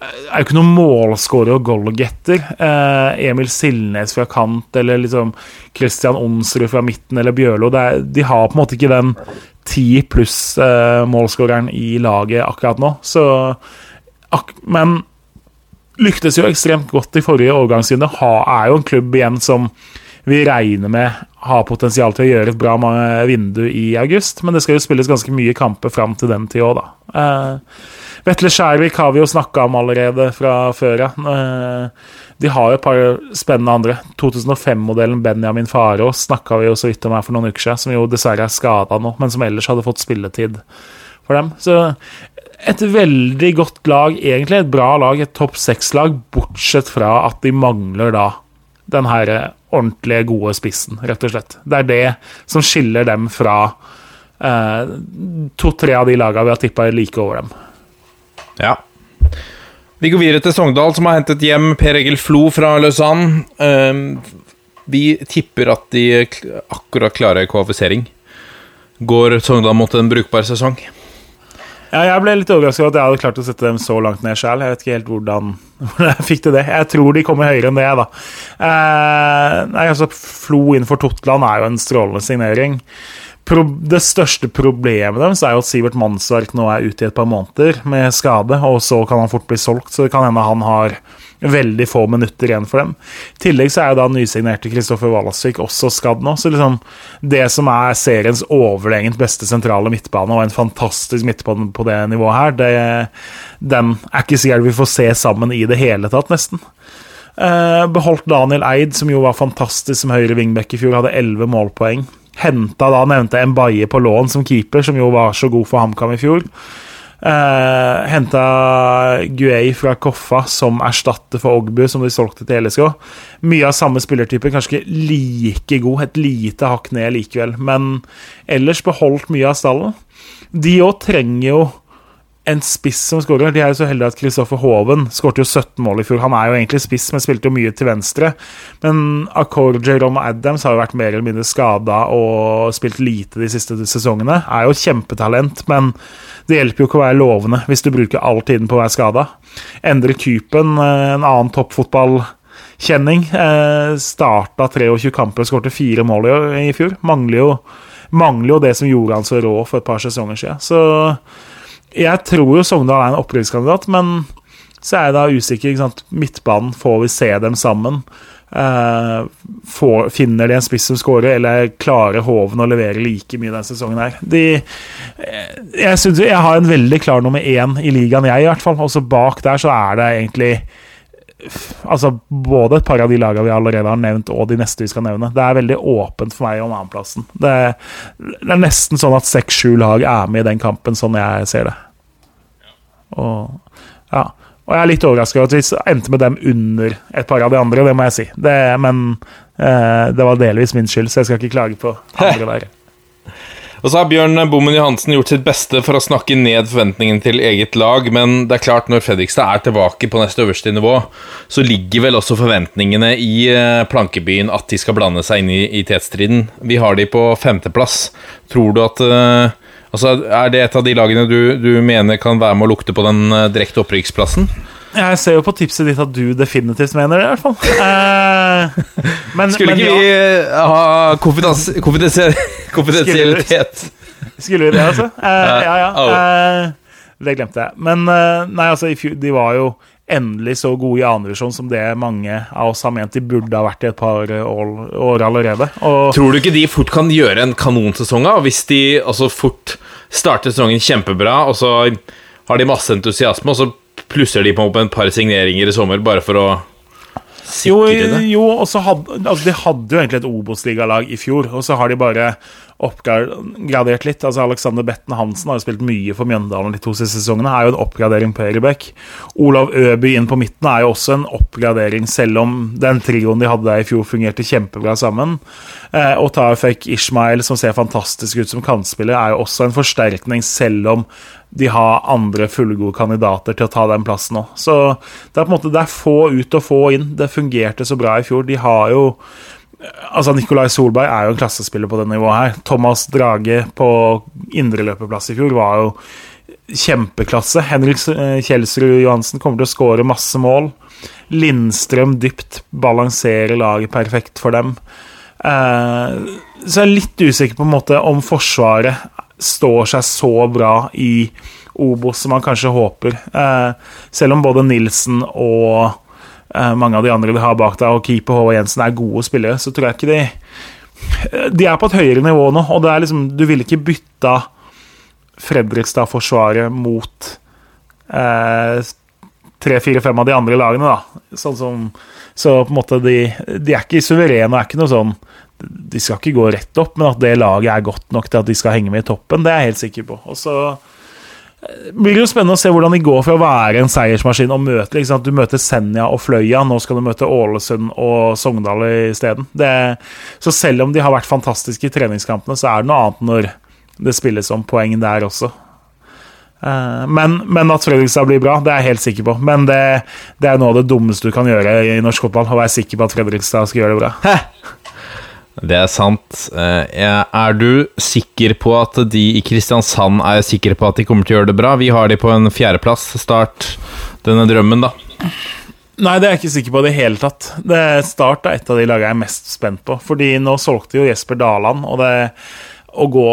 er jo ikke noen målskårer og goalgetter. Eh, Emil Silnes fra kant eller liksom Christian Onsrud fra midten eller Bjørlo. Er, de har på en måte ikke den ti pluss-målskåreren eh, i laget akkurat nå. Så, ak men lyktes jo ekstremt godt i forrige overgangsrunde. Er jo en klubb igjen som vi regner med har potensial til å gjøre et bra vindu i august. Men det skal jo spilles ganske mye kamper fram til den tid òg, da. Eh, Vetle Skjærvik har vi jo snakka om allerede fra før, ja. Eh, de har jo et par spennende andre. 2005-modellen Benjamin Farås snakka vi jo så vidt om her for noen uker siden, som jo dessverre er skada nå, men som ellers hadde fått spilletid for dem. Så et veldig godt lag, egentlig et bra lag, et topp seks-lag, bortsett fra at de mangler da den her ordentlige, gode spissen, rett og slett. Det er det som skiller dem fra eh, to-tre av de lagene vi har tippa like over dem. Ja. Vi går videre til Sogndal, som har hentet hjem Per Egil Flo fra Lausanne. Ehm, vi tipper at de akkurat klarer kvalifisering. Går Sogndal mot en brukbar sesong? Ja, jeg ble litt overrasket over at jeg hadde klart å sette dem så langt ned sjøl. Jeg vet ikke helt hvordan, jeg fikk til det. Jeg tror de kommer høyere enn det, da. Eh, altså, Flo innenfor Totland er jo en strålende signering. Det største problemet deres er jo at Sivert Mannsverk nå er ute i et par måneder med skade, og så kan han fort bli solgt, så det kan hende han har veldig få minutter igjen for dem. I tillegg så er jo da nysignerte Kristoffer Walasvik også skadd nå, så liksom det som er seriens overlegent beste sentrale midtbane, og en fantastisk midtbane på det nivået her, det, den er ikke sikkert vi får se sammen i det hele tatt, nesten. Eh, beholdt Daniel Eid, som jo var fantastisk som høyre wingback i fjor, hadde 11 målpoeng. Henta da nevnte Mbaye på lån som keeper, som jo var så god for HamKam i fjor. Uh, Henta Guey fra Koffa som erstatter for Ogbu, som de solgte til LSK. Mye av samme spillertype, kanskje ikke like god, et lite hakk ned likevel. Men ellers beholdt mye av stallen. De òg trenger jo en spiss som skårer. De er jo så heldige at Kristoffer Hoven skåret jo 17 mål i fjor. Han er jo egentlig spiss, men spilte jo mye til venstre. Men Accord Jerome Adams har jo vært mer eller mindre skada og spilt lite de siste sesongene. Er jo kjempetalent, men det hjelper jo ikke å være lovende hvis du bruker all tiden på å være skada. Endre Kypen, eh, en annen toppfotballkjenning, eh, starta 23 kamper og skårte fire mål i fjor. Mangler jo, mangler jo det som gjorde han så rå for et par sesonger siden. Så jeg tror jo Sogndal er en opprykkskandidat, men så er jeg da usikker. Midtbanen, får vi se dem sammen? Uh, får, finner de en spiss som skårer, eller klarer Hoven å levere like mye denne sesongen her? De, eh, jeg, synes, jeg har en veldig klar nummer én i ligaen, jeg i hvert fall. Også bak der så er det egentlig Altså både et par av de lagene vi allerede har nevnt, og de neste vi skal nevne. Det er veldig åpent for meg om annenplassen. Det, det er nesten sånn at seks-sju lag er med i den kampen, sånn jeg ser det. Og, ja. og jeg er litt overraska over at vi endte med dem under et par av de andre, det må jeg si. Det, men eh, det var delvis min skyld, så jeg skal ikke klage på andre der. Og så har Bjørn Bommen Johansen gjort sitt beste for å snakke ned forventningene til eget lag, men det er klart, når Fredrikstad er tilbake på neste øverste nivå, så ligger vel også forventningene i eh, plankebyen at de skal blande seg inn i, i tetstriden. Vi har de på femteplass. Tror du at eh, Altså, Er det et av de lagene du, du mener kan være med å lukte på den eh, direkte opprykksplassen? Jeg ser jo på tipset ditt at du definitivt mener det, i hvert fall. Eh, men, Skulle men ikke vi ha konfidensi- konfidensi- konfidensialitet? Skulle vi det, altså? Eh, ja, ja. Eh, det glemte jeg. Men eh, nei, altså, de var jo endelig så gode i andredivisjon som det mange av oss har ment de burde ha vært i et par år, år allerede. Og Tror du ikke de fort kan gjøre en kanonsesong av, hvis de altså fort starter sesongen kjempebra, og så har de masse entusiasme, og så plusser de på med et par signeringer i sommer bare for å sikre det? jo, og så hadde altså, De hadde jo egentlig et Obos-ligalag i fjor, og så har de bare oppgradert litt. Altså Alexander Betten Hansen har jo spilt mye for Mjøndalen de to siste sesongene. Er jo en oppgradering på Erebekk. Olav Øby inn på midten er jo også en oppgradering, selv om den trioen de hadde der i fjor, fungerte kjempebra sammen. Eh, og Tafek Ishmael, som ser fantastisk ut som kantspiller, er jo også en forsterkning, selv om de har andre fullgode kandidater til å ta den plassen òg. Så det er på en måte det er få ut og få inn. Det fungerte så bra i fjor. De har jo Altså, Nikolai Solberg er jo en klassespiller på det nivået her. Thomas Drage på indreløperplass i fjor var jo kjempeklasse. Henrik eh, Kjelsrud Johansen kommer til å skåre masse mål. Lindstrøm dypt balanserer laget perfekt for dem. Eh, så jeg er litt usikker på en måte om Forsvaret står seg så bra i Obos som man kanskje håper. Eh, selv om både Nilsen og eh, mange av de andre de har bak deg, og keeper Håvard Jensen er gode spillere, så tror jeg ikke de De er på et høyere nivå nå, og det er liksom Du ville ikke bytta Fredrikstad-forsvaret mot eh, tre-fire-fem av de andre lagene, da. Sånn som Så på en måte de, de er ikke suverene og er ikke noe sånn De skal ikke gå rett opp, men at det laget er godt nok til at de skal henge med i toppen, det er jeg helt sikker på. Og så eh, blir det jo spennende å se hvordan de går for å være en seiersmaskin og møte liksom? Du møter Senja og Fløya, nå skal du møte Ålesund og Sogndal isteden. Så selv om de har vært fantastiske i treningskampene, så er det noe annet når det spilles om poeng der også. Eh, men, men at Fredrikstad blir bra, det er jeg helt sikker på. Men det, det er noe av det dummeste du kan gjøre i norsk fotball. Å være sikker på at Fredrikstad skal gjøre det bra. Det er sant. Eh, Er du sikker på at de i Kristiansand er sikre på at de kommer til å gjøre det bra? Vi har de på en fjerdeplass. Start denne drømmen, da. Nei, det er jeg ikke sikker på i det hele tatt. Det Start er et av de lagene jeg er mest spent på. Fordi nå solgte jo Jesper Daland, og det å gå,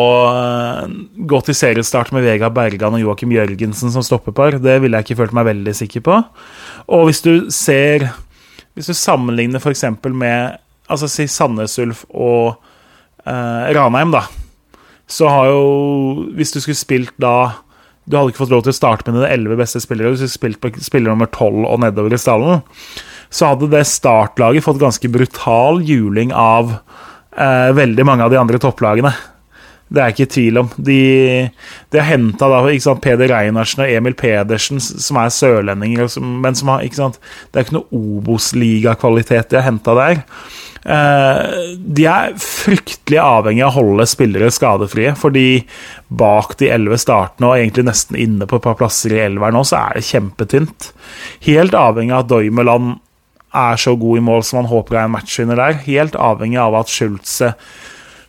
gå til seriestart med Vega Bergan og Joakim Jørgensen som stoppepar, det ville jeg ikke følt meg veldig sikker på. Og hvis du ser Hvis du sammenligner f.eks. med Altså si Sandnes Ulf og eh, Ranheim, da, så har jo Hvis du skulle spilt da Du hadde ikke fått lov til å starte med dine elleve beste spillere, hvis du skulle spilt på spiller nummer tolv og nedover i stallen, så hadde det startlaget fått ganske brutal juling av eh, veldig mange av de andre topplagene. Det er ikke i tvil om. De, de har henta Peder Reinarsen og Emil Pedersen, som er sørlendinger, men som har, ikke sant? det er ikke noe Obos-ligakvalitet de har henta der. Uh, de er fryktelig avhengig av å holde spillere skadefrie, fordi bak de elleve startene, og egentlig nesten inne på et par plasser i elveren nå, så er det kjempetynt. Helt avhengig av at Doimeland er så god i mål som han håper er en matchvinner der. Helt avhengig av at Schulze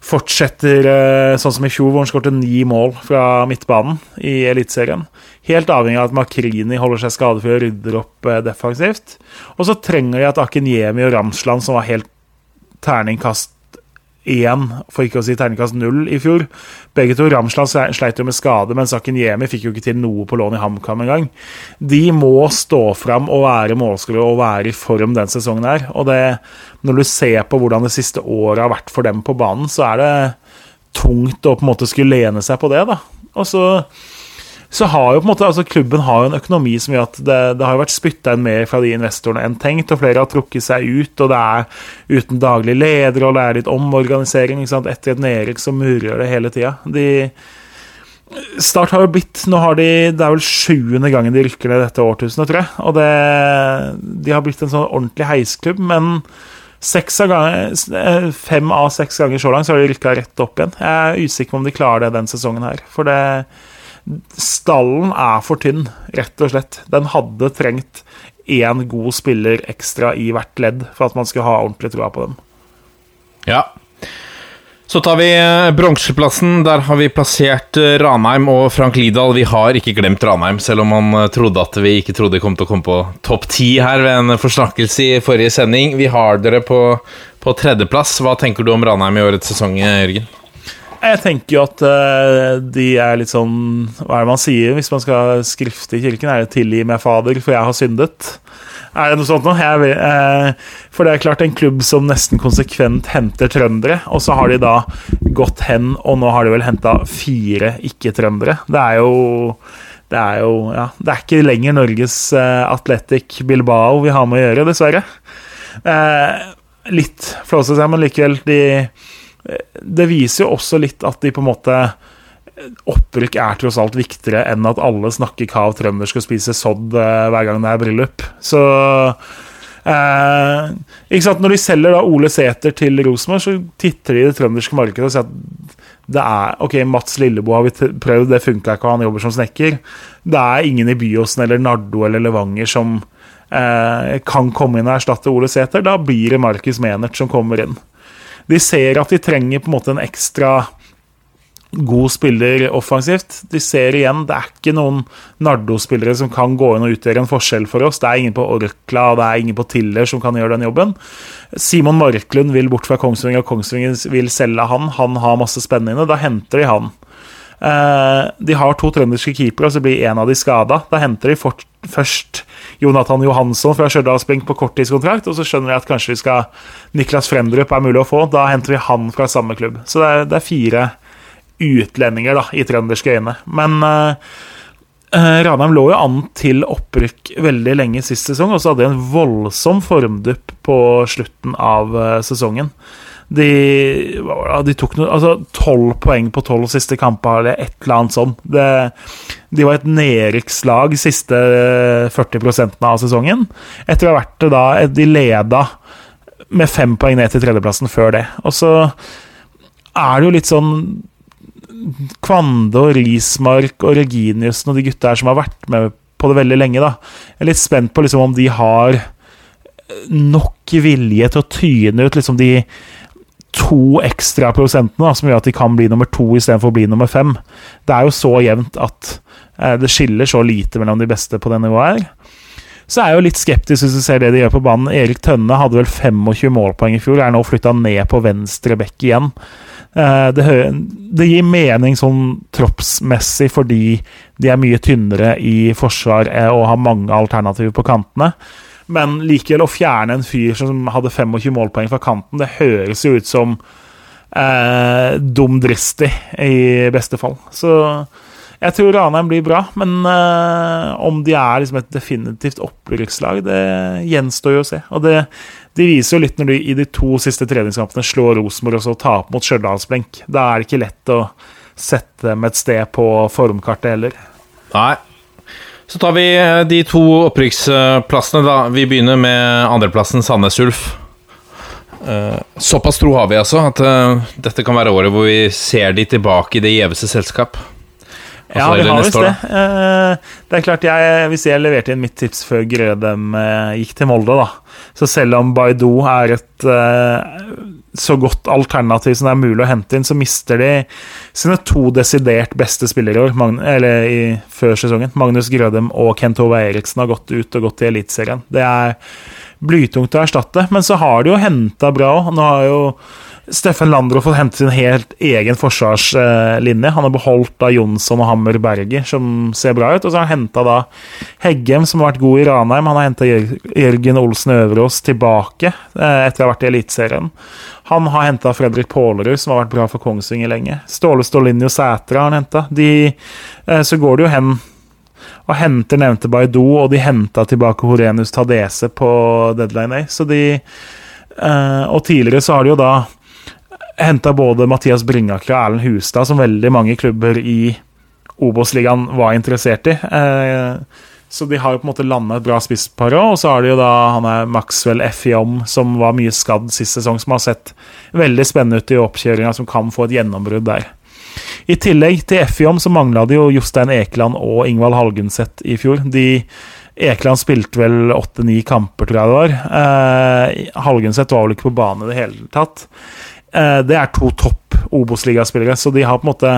fortsetter eh, sånn som i fjor, hvor han skåret ni mål fra midtbanen i Eliteserien. Helt avhengig av at Makrini holder seg skadefri og rydder opp eh, defensivt. Og så trenger de at Akinyemi og Ramsland, som var helt terningkast én, for ikke å si terningkast null, i fjor Begge to Ramsland sleit jo med skade, mens Jemi fikk jo ikke til noe på lån i HamKam engang. De må stå fram og være målskårere og være i form den sesongen her. Og det når du ser på hvordan det siste året har vært for dem på banen, så er det tungt å på en måte skulle lene seg på det. da. Og så, så har jo på en måte, altså Klubben har jo en økonomi som gjør at det, det har vært spytta inn mer fra de investorene enn tenkt, og flere har trukket seg ut, og det er uten daglig leder, og det er litt omorganisering. ikke sant? Etter et nedrykk så murrer det hele tida. De Start har jo blitt Nå har de Det er vel sjuende gangen de rykker ned dette årtusenet, tror jeg. Og det, de har blitt en sånn ordentlig heisklubb, men av ganger, eh, fem av seks ganger så langt så har de rykka rett opp igjen. Jeg er usikker på om de klarer det den sesongen her. For det Stallen er for tynn, rett og slett. Den hadde trengt én god spiller ekstra i hvert ledd for at man skulle ha ordentlig troa på dem. Ja, så tar vi eh, bronseplassen. Der har vi plassert eh, Ranheim og Frank Lidahl. Vi har ikke glemt Ranheim, selv om man eh, trodde at vi ikke trodde de kom til å komme på topp ti her ved en forsnakkelse i forrige sending. Vi har dere på, på tredjeplass. Hva tenker du om Ranheim i årets sesong, Jørgen? Jeg tenker jo at uh, de er litt sånn Hva er det man sier hvis man skal skrifte i kirken? Er det 'tilgi meg, Fader, for jeg har syndet'? Er det noe sånt noe? Eh, for det er klart en klubb som nesten konsekvent henter trøndere, og så har de da gått hen, og nå har de vel henta fire ikke-trøndere. Det er jo det er jo ja, det er ikke lenger Norges uh, Athletic Bilbao vi har med å gjøre, dessverre. Litt flåsete, men likevel de, Det viser jo også litt at de på en måte opprykk er tross alt viktigere enn at alle snakker kav trøndersk og spiser sodd uh, hver gang det er bryllup. Så eh, ikke sant? Når de selger da Ole Sæter til Rosenborg, så titter de i det trønderske markedet og sier at det er Ok, Mats Lilleboe har vi prøvd, det funka ikke, han jobber som snekker. Det er ingen i Byåsen eller Nardo eller Levanger som eh, kan komme inn og erstatte Ole Sæter. Da blir det Markus Menert som kommer inn. De ser at de trenger på en måte en ekstra god spiller offensivt. De ser igjen, det er ikke noen Nardo-spillere som kan gå inn og utgjøre en forskjell for oss. Det er ingen på Orkla det er ingen på Tiller som kan gjøre den jobben. Simon Marklund vil bort fra Kongsvinger, og Kongsvinger vil selge han. Han har masse spennende. Da henter de han. Eh, de har to trønderske keepere, og så blir en av de skada. Da henter de først Jonathan Johansson fra Stjørdalsblink på korttidskontrakt, og så skjønner de at kanskje vi skal Niklas Fremdrup er mulig å få. Da henter vi han fra samme klubb. Så det er, det er fire utlendinger da, i trønderske øyne. Men uh, Ranheim lå jo an til opprykk veldig lenge sist sesong, og så hadde de en voldsom formdupp på slutten av sesongen. De, de tok noe, altså tolv poeng på tolv siste kamper, eller et eller annet sånt. Det, de var et nedrykkslag siste 40% av sesongen. Etter å ha vært det da De leda med fem poeng ned til tredjeplassen før det. Og så er det jo litt sånn Kvande og Rismark og Reginiussen og de gutta her som har vært med på det veldig lenge, da. Jeg er litt spent på liksom om de har nok vilje til å tyne ut liksom de to ekstra prosentene da, som gjør at de kan bli nummer to istedenfor å bli nummer fem. Det er jo så jevnt at eh, det skiller så lite mellom de beste på det nivået her. Så er jeg jo litt skeptisk hvis du ser det de gjør på banen. Erik Tønne hadde vel 25 målpoeng i fjor, er nå flytta ned på venstre bekk igjen. Eh, det, det, gir mening sånn troppsmessig fordi de er mye tynnere i forsvar eh, og har mange alternativer på kantene. Men likevel, å fjerne en fyr som hadde 25 målpoeng fra kanten, det høres jo ut som eh, dumdristig, i beste fall. Så jeg tror Ranheim blir bra, men uh, om de er liksom et definitivt opprykkslag, det gjenstår jo å se. Og det, de viser jo litt når de i de to siste treningskampene slår Rosenborg og så taper mot Stjørdalsblink. Da er det ikke lett å sette dem et sted på formkartet heller. Nei. Så tar vi eh, de to opprykksplassene, da. Vi begynner med andreplassen Sandnes Ulf. Uh, såpass tro har vi altså at uh, dette kan være året hvor vi ser de tilbake i det gjeveste selskap. Altså, ja, vi har visst det. Det er klart, jeg, Hvis jeg leverte inn mitt tips før Grødem gikk til Molde, da Så selv om Baidu er et så godt alternativ som det er mulig å hente inn, så mister de sine to desidert beste spillere i år, i, før sesongen. Magnus Grødem og Kent Ove Eriksen har gått ut og gått til Eliteserien. Det er blytungt å erstatte. Men så har de jo henta bra òg. Nå har jo Steffen Landro fått hente sin helt egen forsvarslinje. Han har beholdt da Jonsson og Hammer Berger, som ser bra ut. Og så har han henta da Heggem, som har vært god i Ranheim. Han har henta Jørgen Olsen Øverås tilbake eh, etter å ha vært i Eliteserien. Han har henta Fredrik Pålerud, som har vært bra for Kongsvinger lenge. Ståle Stålinjo Sætra har han henta. Eh, så går det jo hen og henter nevnte Baidu, og de henta tilbake Horenius Tadese på deadline day. Så de uh, Og tidligere så har de jo da henta både Mathias Bringaker og Erlend Hustad, som veldig mange klubber i Obos-ligaen var interessert i. Uh, så de har jo på en måte landa et bra spisspar. Og så har de jo da han er Maxwell Effiom, som var mye skadd sist sesong, som har sett veldig spennende ut i oppkjøringa, som kan få et gjennombrudd der. I tillegg til Effiom så mangla det jo Jostein Ekeland og Ingvald Halgenseth i fjor. De Ekeland spilte vel åtte-ni kamper, tror jeg det var. Eh, Halgenseth var vel ikke på banen i det hele tatt. Eh, det er to topp Obos-ligaspillere, så de har på en måte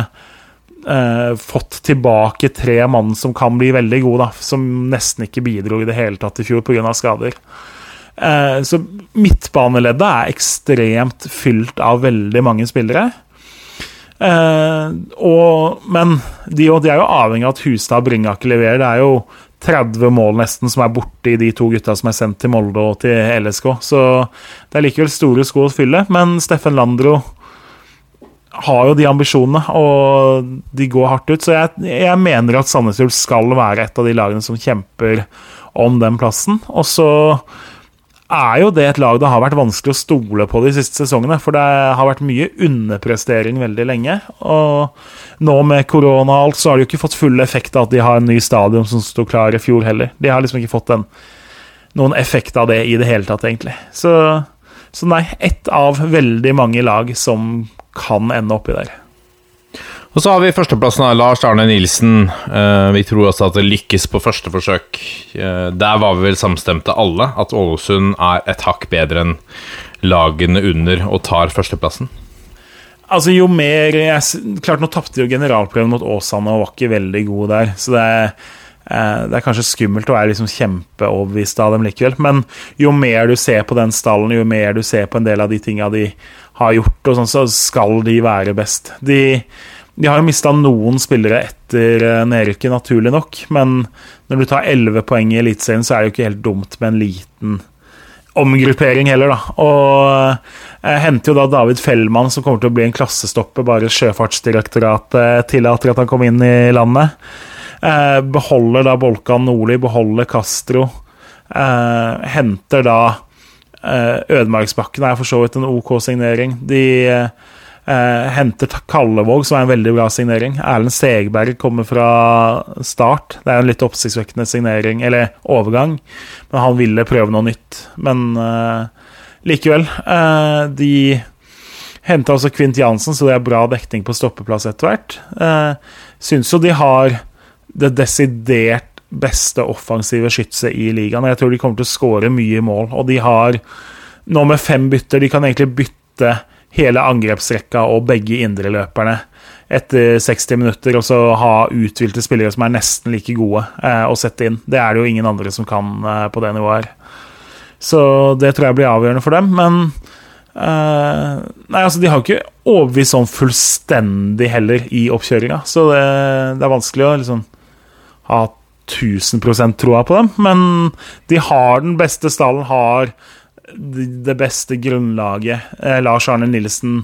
eh, fått tilbake tre mann som kan bli veldig gode, da, som nesten ikke bidro i det hele tatt i fjor pga. skader. Eh, så midtbaneleddet er ekstremt fylt av veldig mange spillere. Eh, og, men de, de, er jo avhengig av at Hustad og Bringaker leverer. Det er jo 30 mål nesten som er borte i de to gutta som er sendt til Molde og til LSK. Så det er likevel store sko å fylle. Men Steffen Landro har jo de ambisjonene, og de går hardt ut. Så jeg, jeg mener at Sandnes Ulf skal være et av de lagene som kjemper om den plassen. Og så er jo det et lag det har vært vanskelig å stole på de siste sesongene. For det har vært mye underprestering veldig lenge. Og nå med korona og alt, så har de jo ikke fått full effekt av at de har en ny stadion som sto klar i fjor heller. De har liksom ikke fått den, noen effekt av det i det hele tatt, egentlig. Så, så nei, ett av veldig mange lag som kan ende oppi der. Og så har vi førsteplassen av Lars Arne Nilsen. Eh, vi tror også at det lykkes på første forsøk. Eh, der var vi vel samstemte alle, at Ålesund er et hakk bedre enn lagene under og tar førsteplassen. Altså, jo mer jeg, Klart, nå tapte jo generalprøven mot Åsane og var ikke veldig god der, så det er eh, det er kanskje skummelt å være liksom kjempeoverbevist av dem likevel, men jo mer du ser på den stallen, jo mer du ser på en del av de tinga de har gjort, og sånn, så skal de være best. De, de har jo mista noen spillere etter eh, nedrykket, naturlig nok. Men når du tar elleve poeng i Eliteserien, så er det jo ikke helt dumt med en liten omgruppering heller, da. Og jeg henter jo da David Fellmann, som kommer til å bli en klassestopper, bare Sjøfartsdirektoratet tillater at han kommer inn i landet. Eh, beholder da Bolkan Nordli, beholder Castro. Eh, henter da Ødemarksbakken er for så vidt en OK signering. De Eh, henter Kallevåg, som er en veldig bra signering. Erlend Segberg kommer fra start. Det er en litt oppsiktsvekkende signering, eller overgang, men han ville prøve noe nytt. Men eh, likevel. Eh, de Henta også Kvint Jansen, så det er bra dekning på stoppeplass etter hvert. Eh, Syns jo de har det desidert beste offensive skytset i ligaen. Jeg tror de kommer til å skåre mye mål, og de har nå med fem bytter De kan egentlig bytte hele angrepsrekka og begge indreløperne etter 60 minutter, og så ha uthvilte spillere som er nesten like gode eh, å sette inn. Det er det jo ingen andre som kan eh, på det nivået her. Så det tror jeg blir avgjørende for dem. Men eh, Nei, altså, de har jo ikke overbevist sånn fullstendig heller i oppkjøringa, så det, det er vanskelig å liksom ha 1000% troa på dem. Men de har den beste stallen, har det beste grunnlaget. Eh, Lars Arne Nilsen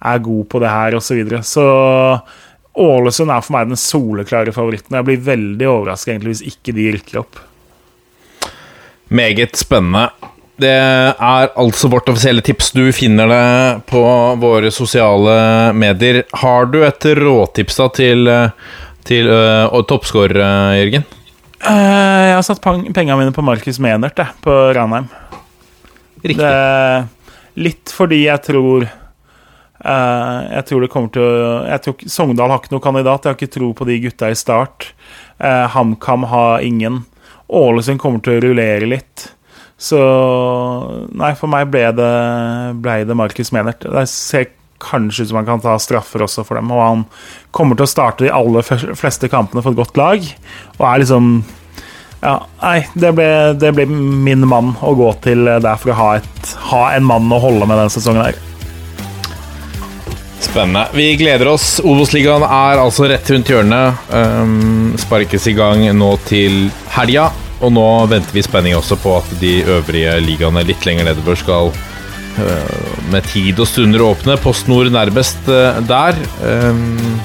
er god på det her, osv. Så, videre. så Ålesund er for meg den soleklare favoritten. Jeg blir veldig overraska hvis ikke de rykker opp. Meget spennende. Det er altså vårt offisielle tips. Du finner det på våre sosiale medier. Har du et råtips da til, til uh, toppskårer, Jørgen? Uh, jeg har satt pengene mine på Markus Menert, jeg, på Ranheim. Riktig. Det, litt fordi jeg tror Uh, jeg tror det kommer til jeg tror, Sogndal har ikke noen kandidat. Jeg har ikke tro på de gutta i start. Uh, HamKam har ingen. Ålesund kommer til å rullere litt. Så Nei, for meg ble det, ble det Markus Menert. Det ser kanskje ut som han kan ta straffer også for dem. Og han kommer til å starte de aller fleste kampene for et godt lag. Og er liksom ja, nei, det ble, det ble min mann å gå til der for å ha, et, ha en mann å holde med denne sesongen her. Spennende. Vi gleder oss. Obos-ligaen er altså rett rundt hjørnet. Um, sparkes i gang nå til helga. Og nå venter vi spenning også på at de øvrige ligaene litt lenger nedover skal uh, med tid og stunder åpne. Post Nord nærmest uh, der. Um,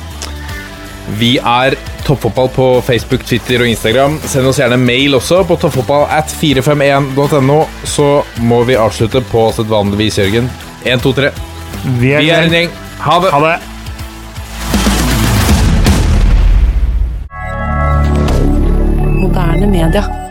vi er Toppfotball på Facebook, Twitter og Instagram. Send oss gjerne mail også på toppfotball at 451.no. Så må vi avslutte på sedvanligvis, Jørgen. 1, 2, 3. Vi er, Vi er en gjeng. Ha det. Ha det. Moderne media.